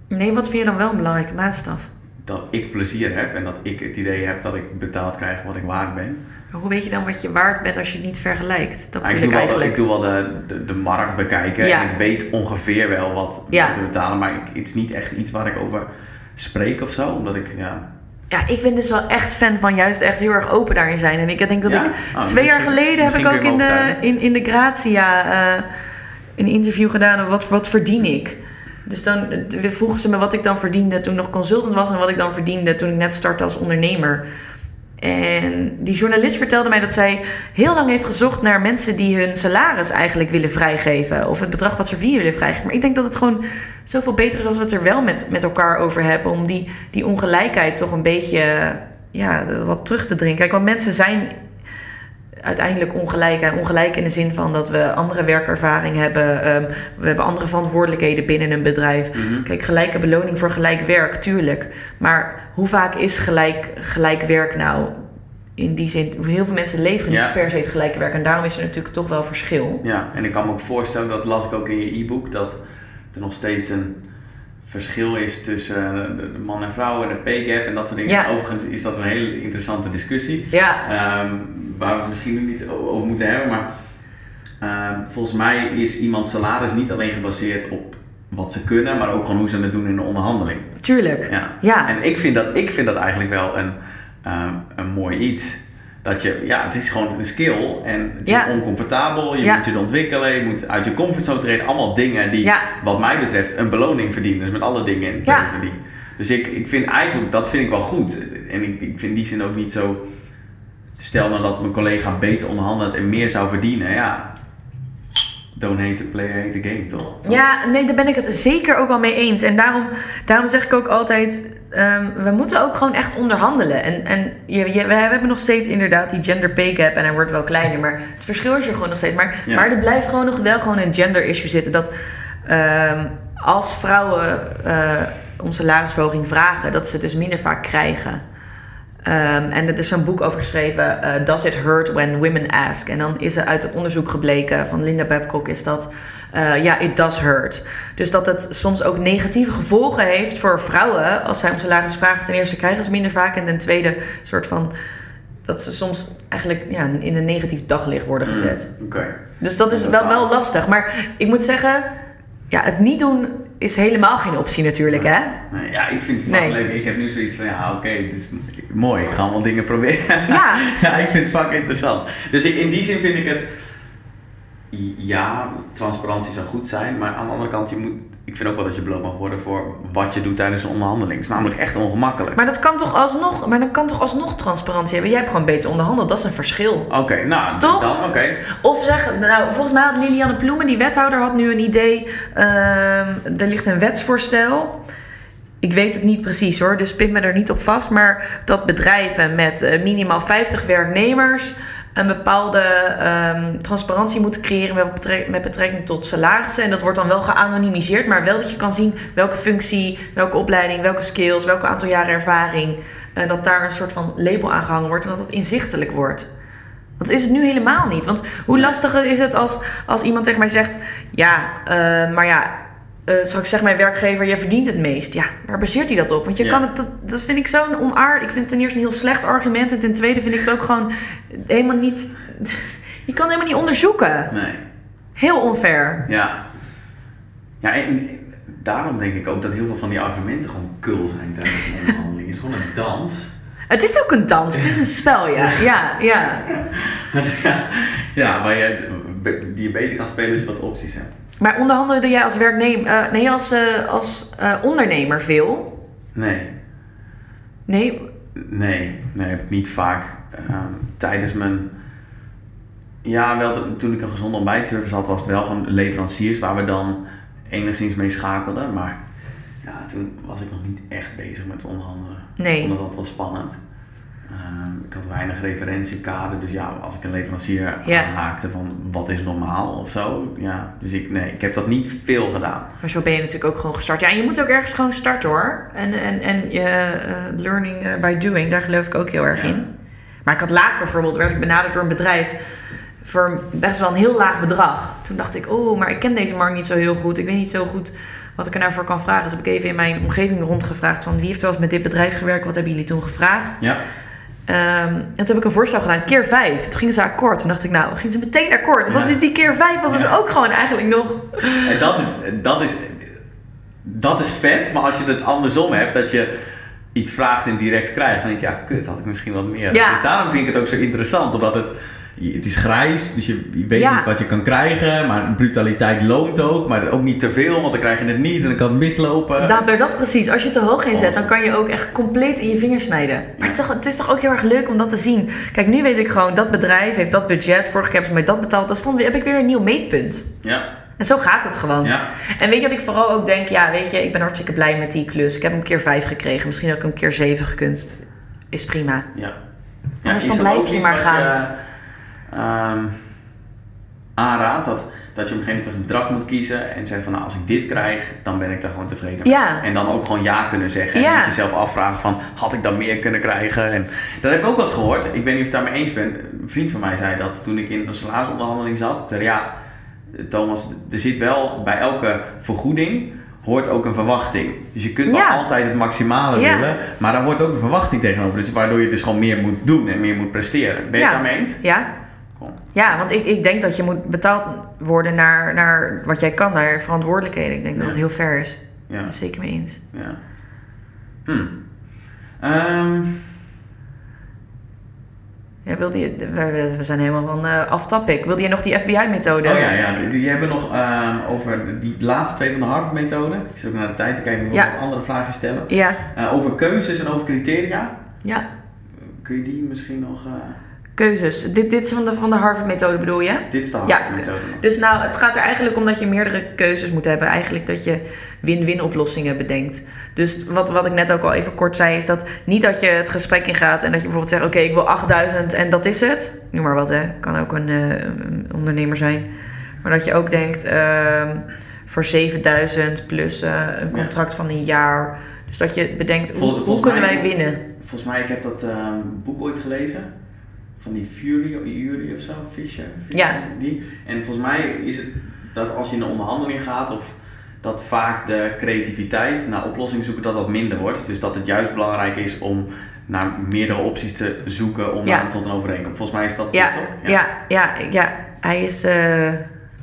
S2: Nee, wat vind je dan wel een belangrijke maatstaf?
S1: Dat ik plezier heb en dat ik het idee heb dat ik betaald krijg wat ik waard ben.
S2: Hoe weet je dan wat je waard bent als je het niet vergelijkt? Dat
S1: Maar ik, doe wel,
S2: eigenlijk.
S1: ik doe wel de, de, de markt bekijken
S2: Ja.
S1: en ik weet ongeveer wel wat,
S2: Ja.
S1: te betalen, maar ik, het is niet echt iets waar ik over spreek of zo, omdat ik, ja...
S2: Ja, ik ben dus wel echt fan van juist echt heel erg open daarin zijn. En ik denk dat
S1: Ja?
S2: ik
S1: Oh,
S2: twee jaar geleden heb ik ook in
S1: me
S2: de, in, in de Grazia eh, een interview gedaan. Wat, wat verdien ik? Dus dan vroegen ze me wat ik dan verdiende toen ik nog consultant was en wat ik dan verdiende toen ik net startte als ondernemer. En die journalist vertelde mij dat zij heel lang heeft gezocht naar mensen die hun salaris eigenlijk willen vrijgeven. Of het bedrag wat ze verdienen willen vrijgeven. Maar ik denk dat het gewoon zoveel beter is als we het er wel met, met elkaar over hebben. Om die, die ongelijkheid toch een beetje ja, wat terug te dringen. Kijk, want mensen zijn uiteindelijk ongelijk. En ongelijk in de zin van dat we andere werkervaring hebben. ehm, we hebben andere verantwoordelijkheden binnen een bedrijf.
S1: Mhm.
S2: Kijk, gelijke beloning voor gelijk werk, tuurlijk. Maar hoe vaak is gelijk, gelijk werk nou? In die zin, heel veel mensen leveren niet per se het gelijke werk. En daarom is er natuurlijk toch wel verschil.
S1: Ja, en ik kan me ook voorstellen, dat las ik ook in je e-book, dat er nog steeds een verschil is tussen eh, de, man en vrouw en de pay gap en dat soort dingen.
S2: Ja.
S1: Overigens is dat een hele interessante discussie,
S2: Ja,
S1: ehm, waar we het misschien nu niet over moeten hebben, maar ehm, volgens mij is iemands salaris niet alleen gebaseerd op wat ze kunnen, maar ook gewoon hoe ze het doen in de onderhandeling.
S2: tuurlijk.
S1: Ja.
S2: Ja.
S1: En ik vind dat, ik vind dat eigenlijk wel een, ehm, een mooi iets. Dat je, ja, het is gewoon een skill en het
S2: Ja.
S1: is oncomfortabel. Je
S2: Ja.
S1: moet je ontwikkelen, je moet uit je comfortzone treden. Allemaal dingen die,
S2: Ja.
S1: wat mij betreft, een beloning verdienen. Dus met alle dingen in het
S2: Ja.
S1: leven die. Dus ik, ik vind eigenlijk, dat vind ik wel goed. En ik, ik vind die zin ook niet zo. Stel nou dat mijn collega beter onderhandelt en meer zou verdienen, ja. Don't hate the player, hate the game, toch?
S2: Ja, nee, daar ben ik het zeker ook wel mee eens. En daarom, daarom zeg ik ook altijd, ehm, we moeten ook gewoon echt onderhandelen. En, en je, je, we hebben nog steeds inderdaad die gender pay gap en hij wordt wel kleiner, maar het verschil is er gewoon nog steeds. Maar,
S1: Ja.
S2: maar er blijft gewoon nog wel gewoon een gender issue zitten. Dat ehm, als vrouwen eh, om salarisverhoging vragen, dat ze dus minder vaak krijgen. Ehm, en er is zo'n boek over geschreven, eh, Does it hurt when women ask? En dan is er uit het onderzoek gebleken van Linda Babcock is dat, eh, ja, it does hurt. Dus dat het soms ook negatieve gevolgen heeft voor vrouwen als zij om salaris vragen. Ten eerste krijgen ze minder vaak en ten tweede soort van dat ze soms eigenlijk ja, in een negatief daglicht worden gezet.
S1: Mm, Oké.
S2: Dus dat is wel, wel lastig. Maar ik moet zeggen, ja, het niet doen is helemaal geen optie natuurlijk, hè?
S1: Nee, ja, ik vind het
S2: Nee.
S1: fucking leuk. Ik heb nu zoiets van, ja, oké, is mooi. Ik ga allemaal dingen proberen.
S2: Ja. [laughs]
S1: ja, ik vind het fucking interessant. Dus ik, in die zin vind ik het, ja, transparantie zou goed zijn. Maar aan de andere kant, je moet, ik vind ook wel dat je beloond mag worden voor wat je doet tijdens een onderhandeling. Het is namelijk echt ongemakkelijk.
S2: Maar dat kan toch alsnog, maar dan kan toch alsnog transparantie hebben. Jij hebt gewoon beter onderhandeld, dat is een verschil.
S1: Oké, nou,
S2: Toch?
S1: dan, oké.
S2: Of zeg, nou, volgens mij had Lilianne Ploemen, die wethouder, had nu een idee. ehm, er ligt een wetsvoorstel. Ik weet het niet precies hoor, dus pin me er niet op vast. Maar dat bedrijven met eh, minimaal 50 werknemers een bepaalde ehm, transparantie moeten creëren met, met betrekking tot salarissen. En dat wordt dan wel geanonimiseerd, maar wel dat je kan zien welke functie, welke opleiding, welke skills, welke aantal jaren ervaring. En dat daar een soort van label aan gehangen wordt en dat het inzichtelijk wordt. Dat is het nu helemaal niet. Want hoe lastig is het als, als iemand tegen mij zegt: Ja, eh, maar ja, eh straks zegt mijn werkgever: Je verdient het meest. Ja, waar baseert hij dat op? Want je
S1: Ja.
S2: kan het, dat, dat vind ik zo'n onaard. Ik vind het ten eerste een heel slecht argument. En ten tweede vind ik het ook gewoon helemaal niet. [laughs] Je kan het helemaal niet onderzoeken.
S1: Nee.
S2: Heel onfair.
S1: Ja. Ja, en daarom denk ik ook dat heel veel van die argumenten gewoon kul zijn tijdens een onderhandeling. Het is gewoon een dans.
S2: Het is ook een dans, het is een spel, ja. Ja, ja.
S1: ja, [laughs] waar je, die je beter kan spelen als je wat opties hebt.
S2: Maar onderhandelde jij als werknemer, eh, nee, als, eh, als eh, ondernemer veel?
S1: Nee.
S2: Nee,
S1: Nee, nee, heb ik niet vaak. Ehm, tijdens mijn. Ja, wel to- toen ik een gezonde ontbijtservice had, was het wel gewoon leveranciers waar we dan enigszins mee schakelden. Maar ja, toen was ik nog niet echt bezig met onderhandelen.
S2: Nee.
S1: Ik vond dat wel spannend. Ehm, ik had weinig referentiekader, dus ja, als ik een leverancier
S2: Ja.
S1: aanhaakte van wat is normaal of zo. Ja, dus ik, nee, ik heb dat niet veel gedaan.
S2: maar zo ben je natuurlijk ook gewoon gestart. Ja, en je moet ook ergens gewoon starten hoor. En, en, en je eh, learning eh, by doing, daar geloof ik ook heel erg
S1: Ja.
S2: in. Maar ik had laatst bijvoorbeeld, werd ik benaderd door een bedrijf voor best wel een heel laag bedrag. Toen dacht ik, oh, maar ik ken deze markt niet zo heel goed. Ik weet niet zo goed wat ik er nou voor kan vragen. Dus heb ik even in mijn omgeving rondgevraagd van wie heeft wel eens met dit bedrijf gewerkt? Wat hebben jullie toen gevraagd?
S1: Ja,
S2: en toen heb ik een voorstel gedaan, keer vijf. Toen gingen ze akkoord. Toen dacht ik, nou, gingen ze meteen akkoord. Dat was dus die keer vijf, was dus ook gewoon eigenlijk nog...
S1: En dat is, dat is, dat is vet, maar als je het andersom hebt, dat je iets vraagt en direct krijgt, dan denk je, ja, kut, had ik misschien wat meer.
S2: Ja.
S1: Dus daarom vind ik het ook zo interessant, omdat het, het is grijs, dus je, je weet
S2: Ja.
S1: niet wat je kan krijgen, maar brutaliteit loont ook, maar ook niet te veel, want dan krijg je het niet en dan kan het mislopen.
S2: Dat, dat precies. Als je het te hoog inzet, dan kan je ook echt compleet in je vingers snijden. Maar het, is toch, het is toch ook heel erg leuk om dat te zien. Kijk, nu weet ik gewoon, dat bedrijf heeft dat budget. Vorige keer hebben ze mij dat betaald. Dan stond, weer- heb ik weer een nieuw meetpunt.
S1: Ja,
S2: En zo gaat het gewoon.
S1: ja,
S2: En weet je wat ik vooral ook denk? Ja, weet je, ik ben hartstikke blij met die klus. Ik heb hem een keer vijf gekregen. Misschien ik hem een keer zeven gekund. Is prima.
S1: ja.
S2: Anders
S1: is
S2: dan blijf
S1: ook
S2: je maar gaan.
S1: Je, ehm, aanraadt dat, dat je op een gegeven moment een bedrag moet kiezen en zeggen van nou, als ik dit krijg, dan ben ik daar gewoon tevreden mee.
S2: Ja.
S1: En dan ook gewoon ja kunnen zeggen.
S2: Ja.
S1: En niet jezelf afvragen van had ik dan meer kunnen krijgen. En dat heb ik ook wel eens gehoord. Ik weet niet of het daarmee eens bent. Een vriend van mij zei dat toen ik in een salarisonderhandeling zat. Zei ja, Thomas, er zit wel bij elke vergoeding hoort ook een verwachting. Dus je kunt wel
S2: Ja.
S1: altijd het maximale
S2: Ja.
S1: willen, maar daar hoort ook een verwachting tegenover. Dus waardoor je dus gewoon meer moet doen en meer moet presteren. Ben je het daarmee eens?
S2: Ja? Ja, want ik, ik denk dat je moet betaald worden naar, naar wat jij kan, naar verantwoordelijkheden. Ik denk dat
S1: Ja.
S2: het heel fair is.
S1: Ja.
S2: Ben ik zeker mee eens.
S1: Ja. Hm. Ehm,
S2: Ja, wilde je, we, we zijn helemaal van eh off topic. Wilde je nog die FBI-methode?
S1: oh ja, ja. Die, die hebben nog ehm, over die laatste twee van de Harvard-methode. Ik zit ook naar de tijd te kijken, ik wil
S2: Ja.
S1: wat andere vragen stellen.
S2: Ja,
S1: Eh, over keuzes en over criteria.
S2: ja.
S1: Kun je die misschien nog...
S2: Keuzes. Dit, dit is van de, van de Harvard-methode bedoel je?
S1: dit is de
S2: Ja,
S1: Harvard-methode. nog.
S2: Dus nou, het gaat er eigenlijk om dat je meerdere keuzes moet hebben. Eigenlijk dat je win-win oplossingen bedenkt. Dus wat, wat ik net ook al even kort zei, is dat niet dat je het gesprek ingaat en dat je bijvoorbeeld zegt: Oké, ik wil 8000 en dat is het. Noem maar wat, hè. Kan ook een, eh, een ondernemer zijn. Maar dat je ook denkt: ehm, voor 7000 plus eh, een
S1: Ja.
S2: contract van een jaar. Dus dat je bedenkt:
S1: Vol-
S2: hoe, hoe kunnen
S1: mij-
S2: wij winnen?
S1: Volgens mij, ik heb dat ehm, boek ooit gelezen. Van die Fury, Fury of zo, Fisher. Fisher,
S2: Ja.
S1: Die. En volgens mij is het dat als je in een onderhandeling gaat, of dat vaak de creativiteit naar oplossingen zoeken, dat dat minder wordt. Dus dat het juist belangrijk is om naar meerdere opties te zoeken om
S2: Ja.
S1: tot een overeenkomst. Volgens mij is dat
S2: Ja,
S1: toch?
S2: ja, ja, ja. Hij is, eh,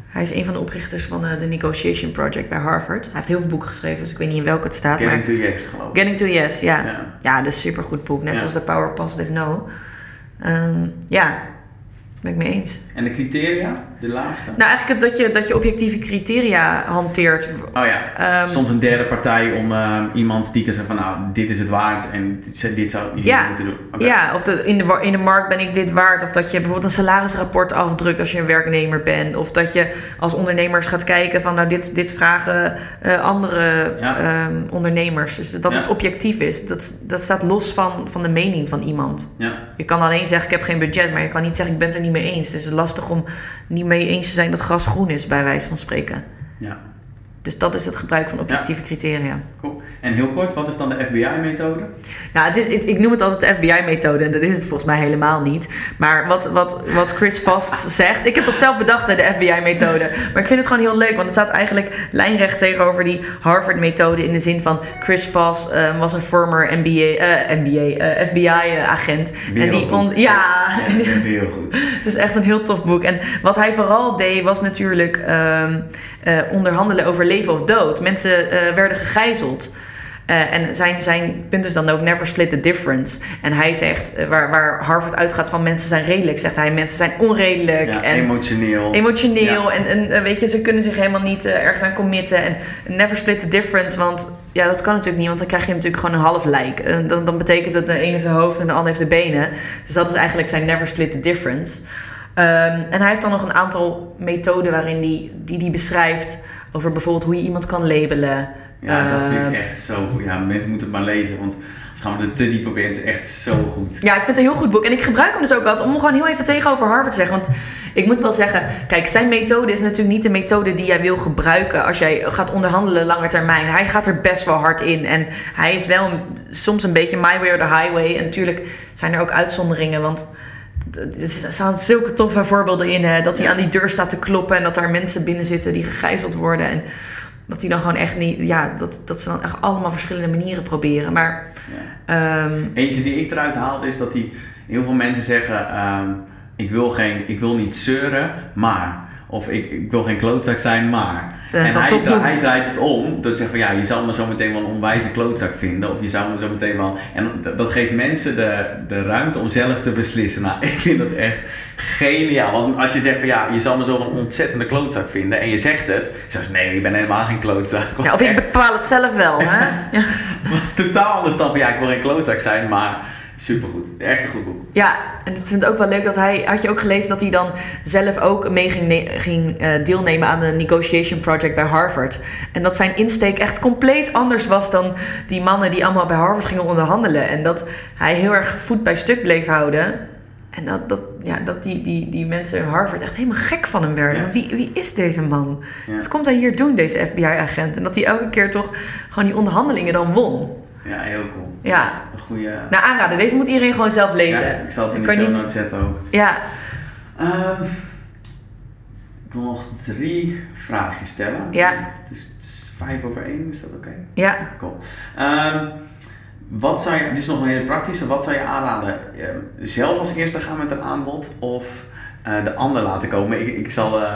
S2: hij is een van de oprichters van de The Negotiation Project bij Harvard. Hij heeft heel veel boeken geschreven, dus ik weet niet in welke het staat.
S1: Getting
S2: maar
S1: to Yes, geloof ik.
S2: Getting to Yes, ja.
S1: Ja.
S2: Ja, dat is een supergoed boek. Net
S1: Ja.
S2: zoals The Power of Positive No. Ehm, ja, ben ik mee eens.
S1: En de criteria, de laatste?
S2: Nou, eigenlijk dat je, dat je objectieve criteria hanteert.
S1: Oh ja,
S2: Ehm,
S1: soms een derde partij om ehm, iemand die kan zeggen van nou, dit is het waard en dit zou
S2: Ja.
S1: moeten doen.
S2: Ja, of de, in, de, in de markt ben ik dit waard. Of dat je bijvoorbeeld een salarisrapport afdrukt als je een werknemer bent. Of dat je als ondernemers gaat kijken van nou dit, dit vragen eh, andere
S1: Ja.
S2: ehm, ondernemers. Dus dat
S1: Ja.
S2: het objectief is. Dat, dat staat los van, van de mening van iemand.
S1: Ja.
S2: Je kan alleen zeggen ik heb geen budget, maar je kan niet zeggen ik ben er niet eens. Het is lastig om niet mee eens te zijn dat gras groen is, bij wijze van spreken.
S1: Ja,
S2: Dus dat is het gebruik van objectieve criteria.
S1: cool. En heel kort, wat is dan de FBI-methode?
S2: Nou, het is, ik, ik noem het altijd de FBI-methode en dat is het volgens mij helemaal niet. Maar wat, wat, wat Chris Vast [laughs] zegt, ik heb dat zelf bedacht, de FBI-methode. Maar ik vind het gewoon heel leuk, want het staat eigenlijk lijnrecht tegenover die Harvard-methode in de zin van Chris Vast eh, was een former NBA, eh, NBA, eh, FBI-agent. en die
S1: Wereldboek.
S2: on, ja,
S1: is heel goed. [laughs]
S2: het is echt een heel tof boek. En wat hij vooral deed was natuurlijk ehm, eh, onderhandelen over leven of dood. Mensen eh, werden gegijzeld. Eh, en zijn, zijn punt is dan ook never split the difference. En hij zegt, eh, waar, waar Harvard uitgaat van mensen zijn redelijk, zegt hij mensen zijn onredelijk.
S1: Ja,
S2: en
S1: emotioneel.
S2: emotioneel.
S1: Ja.
S2: En, en weet je, ze kunnen zich helemaal niet eh, ergens aan committen. En never split the difference. Want ja, dat kan natuurlijk niet, want dan krijg je natuurlijk gewoon een half lijk. En dan, dan betekent dat de een heeft de hoofd en de ander heeft de benen. Dus dat is eigenlijk zijn never split the difference. Ehm, en hij heeft dan nog een aantal methoden waarin die, die die beschrijft over bijvoorbeeld hoe je iemand kan labelen.
S1: Ja, dat vind
S2: Ehm,
S1: ik echt zo goed. Ja, mensen moeten het maar lezen, want als gaan we er te diep op in, is het echt zo goed.
S2: Ja, ik vind het een heel goed boek. En ik gebruik hem dus ook altijd om gewoon heel even tegenover Harvard te zeggen. Want ik moet wel zeggen, kijk, zijn methode is natuurlijk niet de methode die jij wil gebruiken als jij gaat onderhandelen lange termijn. Hij gaat er best wel hard in. En hij is wel een- soms een beetje my way or the highway. En natuurlijk zijn er ook uitzonderingen, want er staan zulke toffe voorbeelden in. Hè, dat hij
S1: Ja.
S2: aan die deur staat te kloppen en dat daar mensen binnen zitten die gegijzeld worden. En dat hij dan gewoon echt niet, ja, dat, dat ze dan echt allemaal verschillende manieren proberen. Maar,
S1: Ja.
S2: ehm,
S1: Eentje die ik eruit haalde is dat die, heel veel mensen zeggen: ehm, ik, wil geen, ik wil niet zeuren, maar. Of ik, ik wil geen klootzak zijn, maar. En hij,
S2: doen.
S1: hij draait het om door te zeggen: van ja, je zal me zo meteen wel een onwijze klootzak vinden. Of je zou me zo meteen wel. En dat- dat geeft mensen de, de ruimte om zelf te beslissen. Nou, [laughs] ik vind dat echt geniaal. Want als je zegt: van ja, je zal me zo een ontzettende klootzak vinden. En je zegt het, zeg ze: nee, je bent helemaal geen klootzak.
S2: ja, of ik bepaal het zelf wel. Hè? [laughs] Ja.
S1: het was totaal anders dan van ja, ik wil geen klootzak zijn, maar supergoed. Echt een goed boek.
S2: Ja, en ik vind het ook wel leuk dat hij... Had je ook gelezen dat hij dan zelf ook mee ging, ging eh, deelnemen aan de negotiation project bij Harvard. En dat zijn insteek echt compleet anders was dan die mannen die allemaal bij Harvard gingen onderhandelen. En dat hij heel erg voet bij stuk bleef houden. En dat, dat, ja, dat die, die, die mensen in Harvard echt helemaal gek van hem werden.
S1: Ja.
S2: Wie, wie is deze man?
S1: Ja.
S2: Wat komt hij hier doen, deze FBI-agent? En dat hij elke keer toch gewoon die onderhandelingen dan won.
S1: Ja, heel cool.
S2: Ja,
S1: Een goede.
S2: nou aanraden. Deze moet iedereen gewoon zelf lezen.
S1: Ja, ik zal het in de show
S2: niet-
S1: notes zetten ook.
S2: Ja,
S1: Ehm, ik wil nog drie vraagjes stellen.
S2: Ja.
S1: Het is, het is vijf over één, is dat oké?
S2: ja.
S1: Cool. Ehm, wat zou je, dit is nog een hele praktische, wat zou je aanraden? Ehm, zelf als eerste gaan met een aanbod of eh, de ander laten komen? Ik, ik zal eh,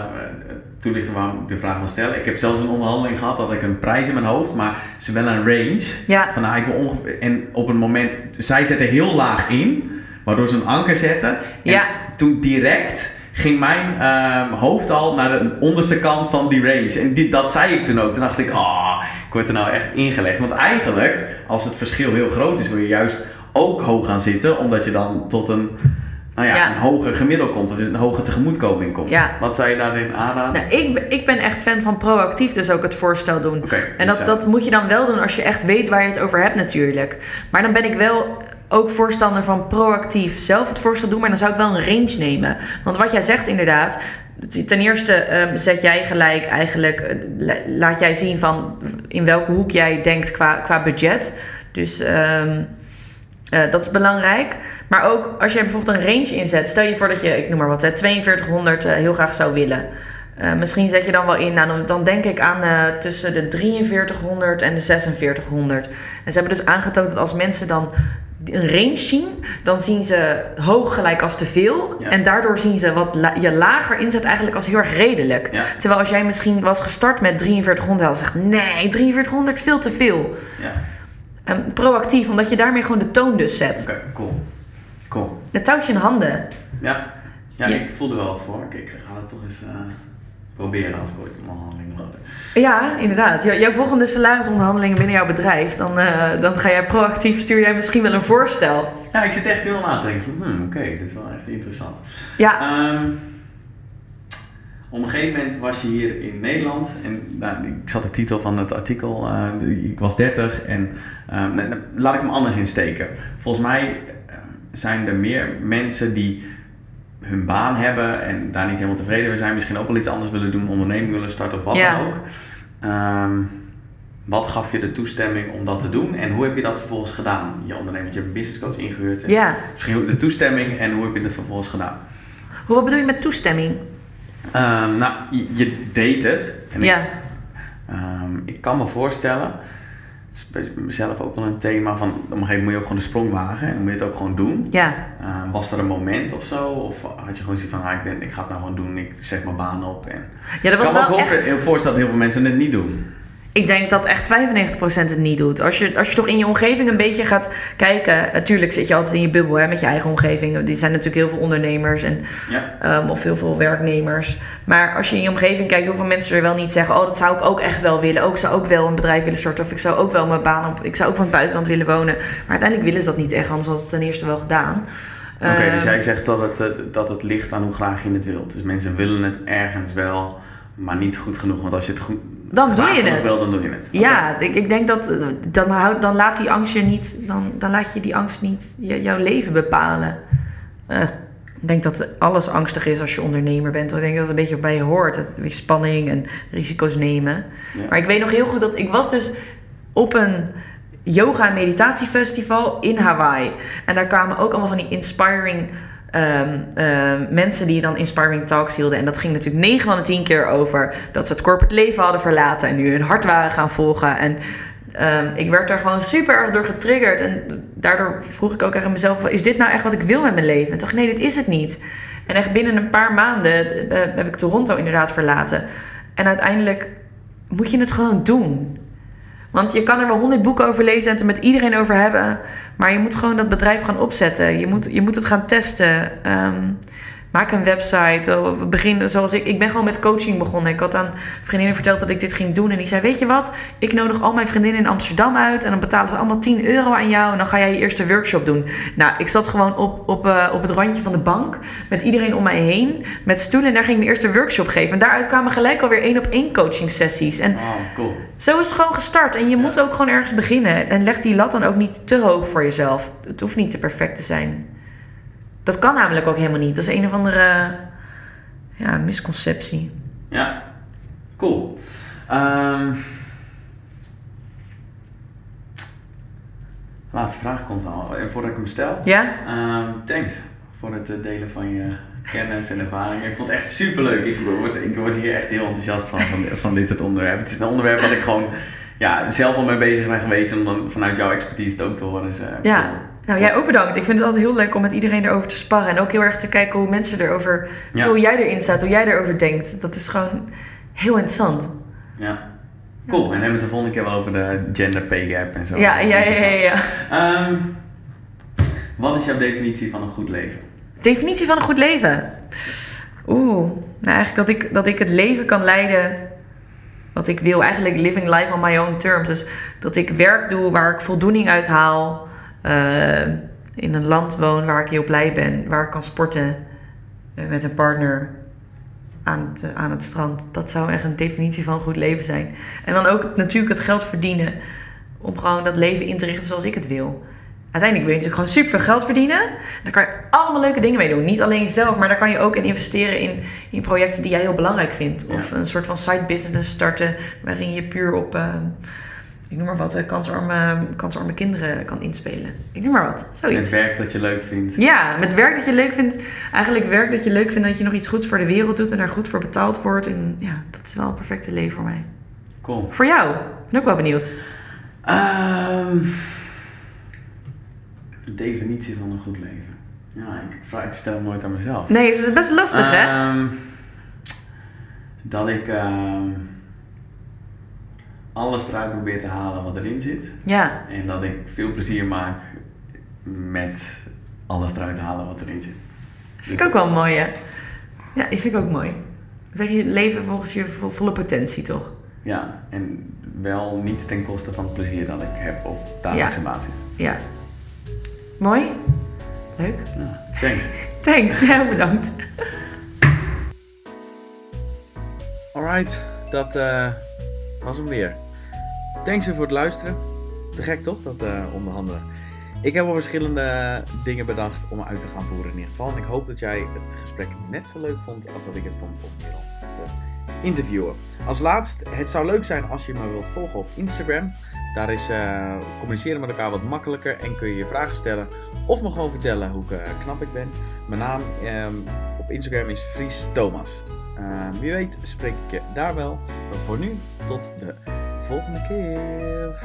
S1: toelichten waarom ik de vraag wil stellen. Ik heb zelfs een onderhandeling gehad, dat ik een prijs in mijn hoofd, maar ze wel een range.
S2: Ja.
S1: Van, nou, ik wil ongeveer, en op een moment, zij zetten heel laag in, waardoor ze een anker zetten. En
S2: Ja.
S1: toen direct ging mijn ehm, hoofd al naar de onderste kant van die range. En dit, dat zei ik toen ook. Toen dacht ik, ah, ik word er nou echt ingelegd. Want eigenlijk, als het verschil heel groot is, wil je juist ook hoog gaan zitten. Omdat je dan tot een, nou ja,
S2: Ja.
S1: een hoger gemiddel komt. Of een hoge tegemoetkoming komt.
S2: Ja.
S1: Wat zou je daarin aanraden?
S2: Nou, ik, ben- ik ben echt fan van proactief dus ook het voorstel doen.
S1: Oké,
S2: en
S1: dus,
S2: dat, dat moet je dan wel doen als je echt weet waar je het over hebt natuurlijk. Maar dan ben ik wel ook voorstander van proactief zelf het voorstel doen. Maar dan zou ik wel een range nemen. Want wat jij zegt inderdaad... Ten eerste ehm, zet jij gelijk eigenlijk... eh, la- laat jij zien van in welke hoek jij denkt qua, qua budget. Dus... ehm, eh, dat is belangrijk. Maar ook als je bijvoorbeeld een range inzet. Stel je voor dat je, ik noem maar wat, hè, 4200 eh, heel graag zou willen. Eh, misschien zet je dan wel in, nou, dan, denk ik aan tussen de 4300 en de 4600. En ze hebben dus aangetoond dat als mensen dan een range zien, dan zien ze hoog gelijk als te veel.
S1: Ja.
S2: En daardoor zien ze wat la- je lager inzet eigenlijk als heel erg redelijk.
S1: Ja.
S2: Terwijl als jij misschien was gestart met 4300, dan zegt nee, 4300 veel te veel.
S1: Ja,
S2: En proactief, omdat je daarmee gewoon de toon dus zet.
S1: oké, cool. Cool.
S2: Het touwtje in handen.
S1: Ja. Ja,
S2: Ja.
S1: ik voelde wel wat voor. Ik, ik ga het toch eens eh, proberen als ik ooit een onderhandeling houden.
S2: Ja, inderdaad. Jou- jouw volgende salarisonderhandelingen binnen jouw bedrijf, dan, eh, dan ga jij proactief, stuur jij misschien wel een voorstel.
S1: Ja, ik zit echt heel na te denken van, hmm, oké, dit is wel echt interessant.
S2: Ja,
S1: Ehm, op een gegeven moment was je hier in Nederland en nou, ik zat de titel van het artikel, eh, ik was 30 en ehm, nou, nou, laat ik hem anders insteken. Volgens mij eh, zijn er meer mensen die hun baan hebben en daar niet helemaal tevreden mee zijn, misschien ook wel iets anders willen doen, onderneming willen starten of wat
S2: Ja.
S1: dan ook. Ehm, wat gaf je de toestemming om dat te doen en hoe heb je dat vervolgens gedaan? Je onderneming, je hebt een business coach ingehuurd.
S2: Ja.
S1: Misschien de toestemming en hoe heb je dat vervolgens gedaan?
S2: Hoe, wat bedoel je met toestemming?
S1: Ehm, nou, je, je deed het. En
S2: Ja.
S1: ik, ehm, ik kan me voorstellen, het is bij mezelf ook wel een thema van, op een gegeven moment moet je ook gewoon de sprong wagen en dan moet je het ook gewoon doen.
S2: Ja.
S1: Ehm, was er een moment of zo? Of had je gewoon zoiets van, ah, ik, ben, ik ga het nou gewoon doen, ik zeg mijn baan op. En...
S2: Ja, dat
S1: Ik
S2: was
S1: kan me ook
S2: wel
S1: wel
S2: echt...
S1: heel voorstellen dat heel veel mensen het niet doen.
S2: Ik denk dat echt 95% het niet doet. Als je, als je toch in je omgeving een beetje gaat kijken. Natuurlijk zit je altijd in je bubbel hè, met je eigen omgeving. Er zijn natuurlijk heel veel ondernemers en,
S1: Ja,
S2: ehm, of heel veel werknemers. Maar als je in je omgeving kijkt, hoeveel mensen er wel niet zeggen: Oh, dat zou ik ook echt wel willen. Ook zou ook wel een bedrijf willen starten. Of ik zou ook wel mijn baan op. Ik zou ook van het buitenland willen wonen. Maar uiteindelijk willen ze dat niet echt, anders had het ten eerste wel gedaan.
S1: oké,
S2: Ehm,
S1: dus jij zegt dat het, eh, dat het ligt aan hoe graag je het wilt. Dus mensen willen het ergens wel, maar niet goed genoeg. Want als je het goed
S2: Dan doe je het.
S1: dan doe je het.
S2: Ja, ik, ik denk dat eh, dan, houd, dan laat die angst je niet, dan, dan laat je die angst niet je- jouw leven bepalen. Eh, ik denk dat alles angstig is als je ondernemer bent. Ik denk dat het een beetje bij je hoort. Het, spanning en risico's nemen.
S1: Ja.
S2: Maar ik weet nog heel goed dat ik was dus op een yoga en meditatiefestival in Hawaii. En daar kwamen ook allemaal van die inspiring ehm, ehm, mensen die dan inspiring talks hielden. En dat ging natuurlijk 9 van de 10 keer over dat ze het corporate leven hadden verlaten en nu hun hart waren gaan volgen. En ehm, ik werd daar gewoon super erg door getriggerd. En daardoor vroeg ik ook echt aan mezelf: is dit nou echt wat ik wil met mijn leven? En toch, nee, dit is het niet. En echt binnen een paar maanden eh, heb ik Toronto inderdaad verlaten. En uiteindelijk moet je het gewoon doen. Want je kan er wel honderd boeken over lezen en het er met iedereen over hebben. Maar je moet gewoon dat bedrijf gaan opzetten. Je moet, je moet het gaan testen. Ehm, maak een website. Of begin zoals ik. Ik ben gewoon met coaching begonnen. Ik had aan vriendinnen verteld dat ik dit ging doen. En die zei: Weet je wat? Ik nodig al mijn vriendinnen in Amsterdam uit. En dan betalen ze allemaal 10 euro aan jou. En dan ga jij je eerste workshop doen. Nou, ik zat gewoon op, op, eh, op het randje van de bank. Met iedereen om mij heen. Met stoelen. En daar ging ik mijn eerste workshop geven. En daaruit kwamen gelijk alweer één op één coaching sessies. En
S1: Oh, cool.
S2: zo is het gewoon gestart. En je moet ook gewoon ergens beginnen. En leg die lat dan ook niet te hoog voor jezelf. Het hoeft niet te perfect te zijn. Dat kan namelijk ook helemaal niet. Dat is een of andere ja, misconceptie.
S1: Ja, cool. Ehm, laatste vraag komt al. En voordat ik hem stel.
S2: Ja?
S1: Ehm, thanks voor het eh, delen van je kennis en ervaring. Ik vond het echt super leuk. Ik word, ik word hier echt heel enthousiast van, van, [laughs] van dit soort onderwerpen. Het is een onderwerp wat ik gewoon ja, zelf al mee bezig ben geweest. Om dan vanuit jouw expertise het ook te horen. Dus, eh,
S2: Ja.
S1: cool.
S2: Nou, jij ook bedankt. Ik vind het altijd heel leuk om met iedereen erover te sparren. En ook heel erg te kijken hoe mensen erover...
S1: Ja.
S2: Hoe jij erin staat, hoe jij erover denkt. Dat is gewoon heel interessant.
S1: Ja. Cool. En hebben we het de volgende keer wel over de gender pay gap en zo.
S2: Ja, ja, ja, ja, ja.
S1: Ehm, wat is jouw definitie van een goed leven?
S2: Definitie van een goed leven. Oeh, nou eigenlijk dat ik, dat ik het leven kan leiden wat ik wil. Eigenlijk living life on my own terms. Dus dat ik werk doe waar ik voldoening uit haal. Eh, in een land woon waar ik heel blij ben. Waar ik kan sporten eh, met een partner aan het, aan het strand. Dat zou echt een definitie van goed leven zijn. En dan ook natuurlijk het geld verdienen. Om gewoon dat leven in te richten zoals ik het wil. Uiteindelijk wil je natuurlijk gewoon super veel geld verdienen. Daar kan je allemaal leuke dingen mee doen. Niet alleen zelf, maar daar kan je ook in investeren in, in projecten die jij heel belangrijk vindt.
S1: Ja.
S2: Of een soort van side business starten waarin je puur op, eh, ik noem maar wat, eh, kansarme, kansarme kinderen kan inspelen. Ik noem maar wat,
S1: Het
S2: zoiets.
S1: werk dat je leuk vindt.
S2: Ja, met werk dat je leuk vindt. Eigenlijk werk dat je leuk vindt dat je nog iets goeds voor de wereld doet en daar goed voor betaald wordt. En ja, dat is wel een perfecte leven voor mij.
S1: Cool.
S2: Voor jou, ik ben ook wel benieuwd.
S1: Ehm, de definitie van een goed leven. Ja, ik, vraag, ik stel nooit aan mezelf.
S2: Nee, het is best lastig hè?
S1: Ehm, dat ik ehm, alles eruit probeer te halen wat erin zit.
S2: Ja,
S1: En dat ik veel plezier maak met alles eruit te halen wat erin zit.
S2: vind ik ook wel mooi hè? Ja, die vind ik ook mooi. Weet je, leven volgens je vo- volle potentie toch?
S1: Ja, en wel niet ten koste van het plezier dat ik heb op dagelijkse basis.
S2: Ja. Mooi? Leuk.
S1: Ja, thanks. [laughs]
S2: Thanks, ja, bedankt.
S1: Alright, dat eh, was hem weer. Thanks voor het luisteren. Te gek toch, dat eh, onderhandelen. Ik heb al verschillende dingen bedacht om uit te gaan voeren in ieder geval. En ik hoop dat jij het gesprek net zo leuk vond als dat ik het vond om Merel te interviewen. Als laatst, het zou leuk zijn als je me wilt volgen op Instagram. Daar is uh, communiceren met elkaar wat makkelijker en kun je je vragen stellen of me gewoon vertellen hoe uh, knap ik ben. Mijn naam um, op Instagram is Fries Thomas. Uh, wie weet spreek ik je daar wel. Voor nu, tot de volgende keer.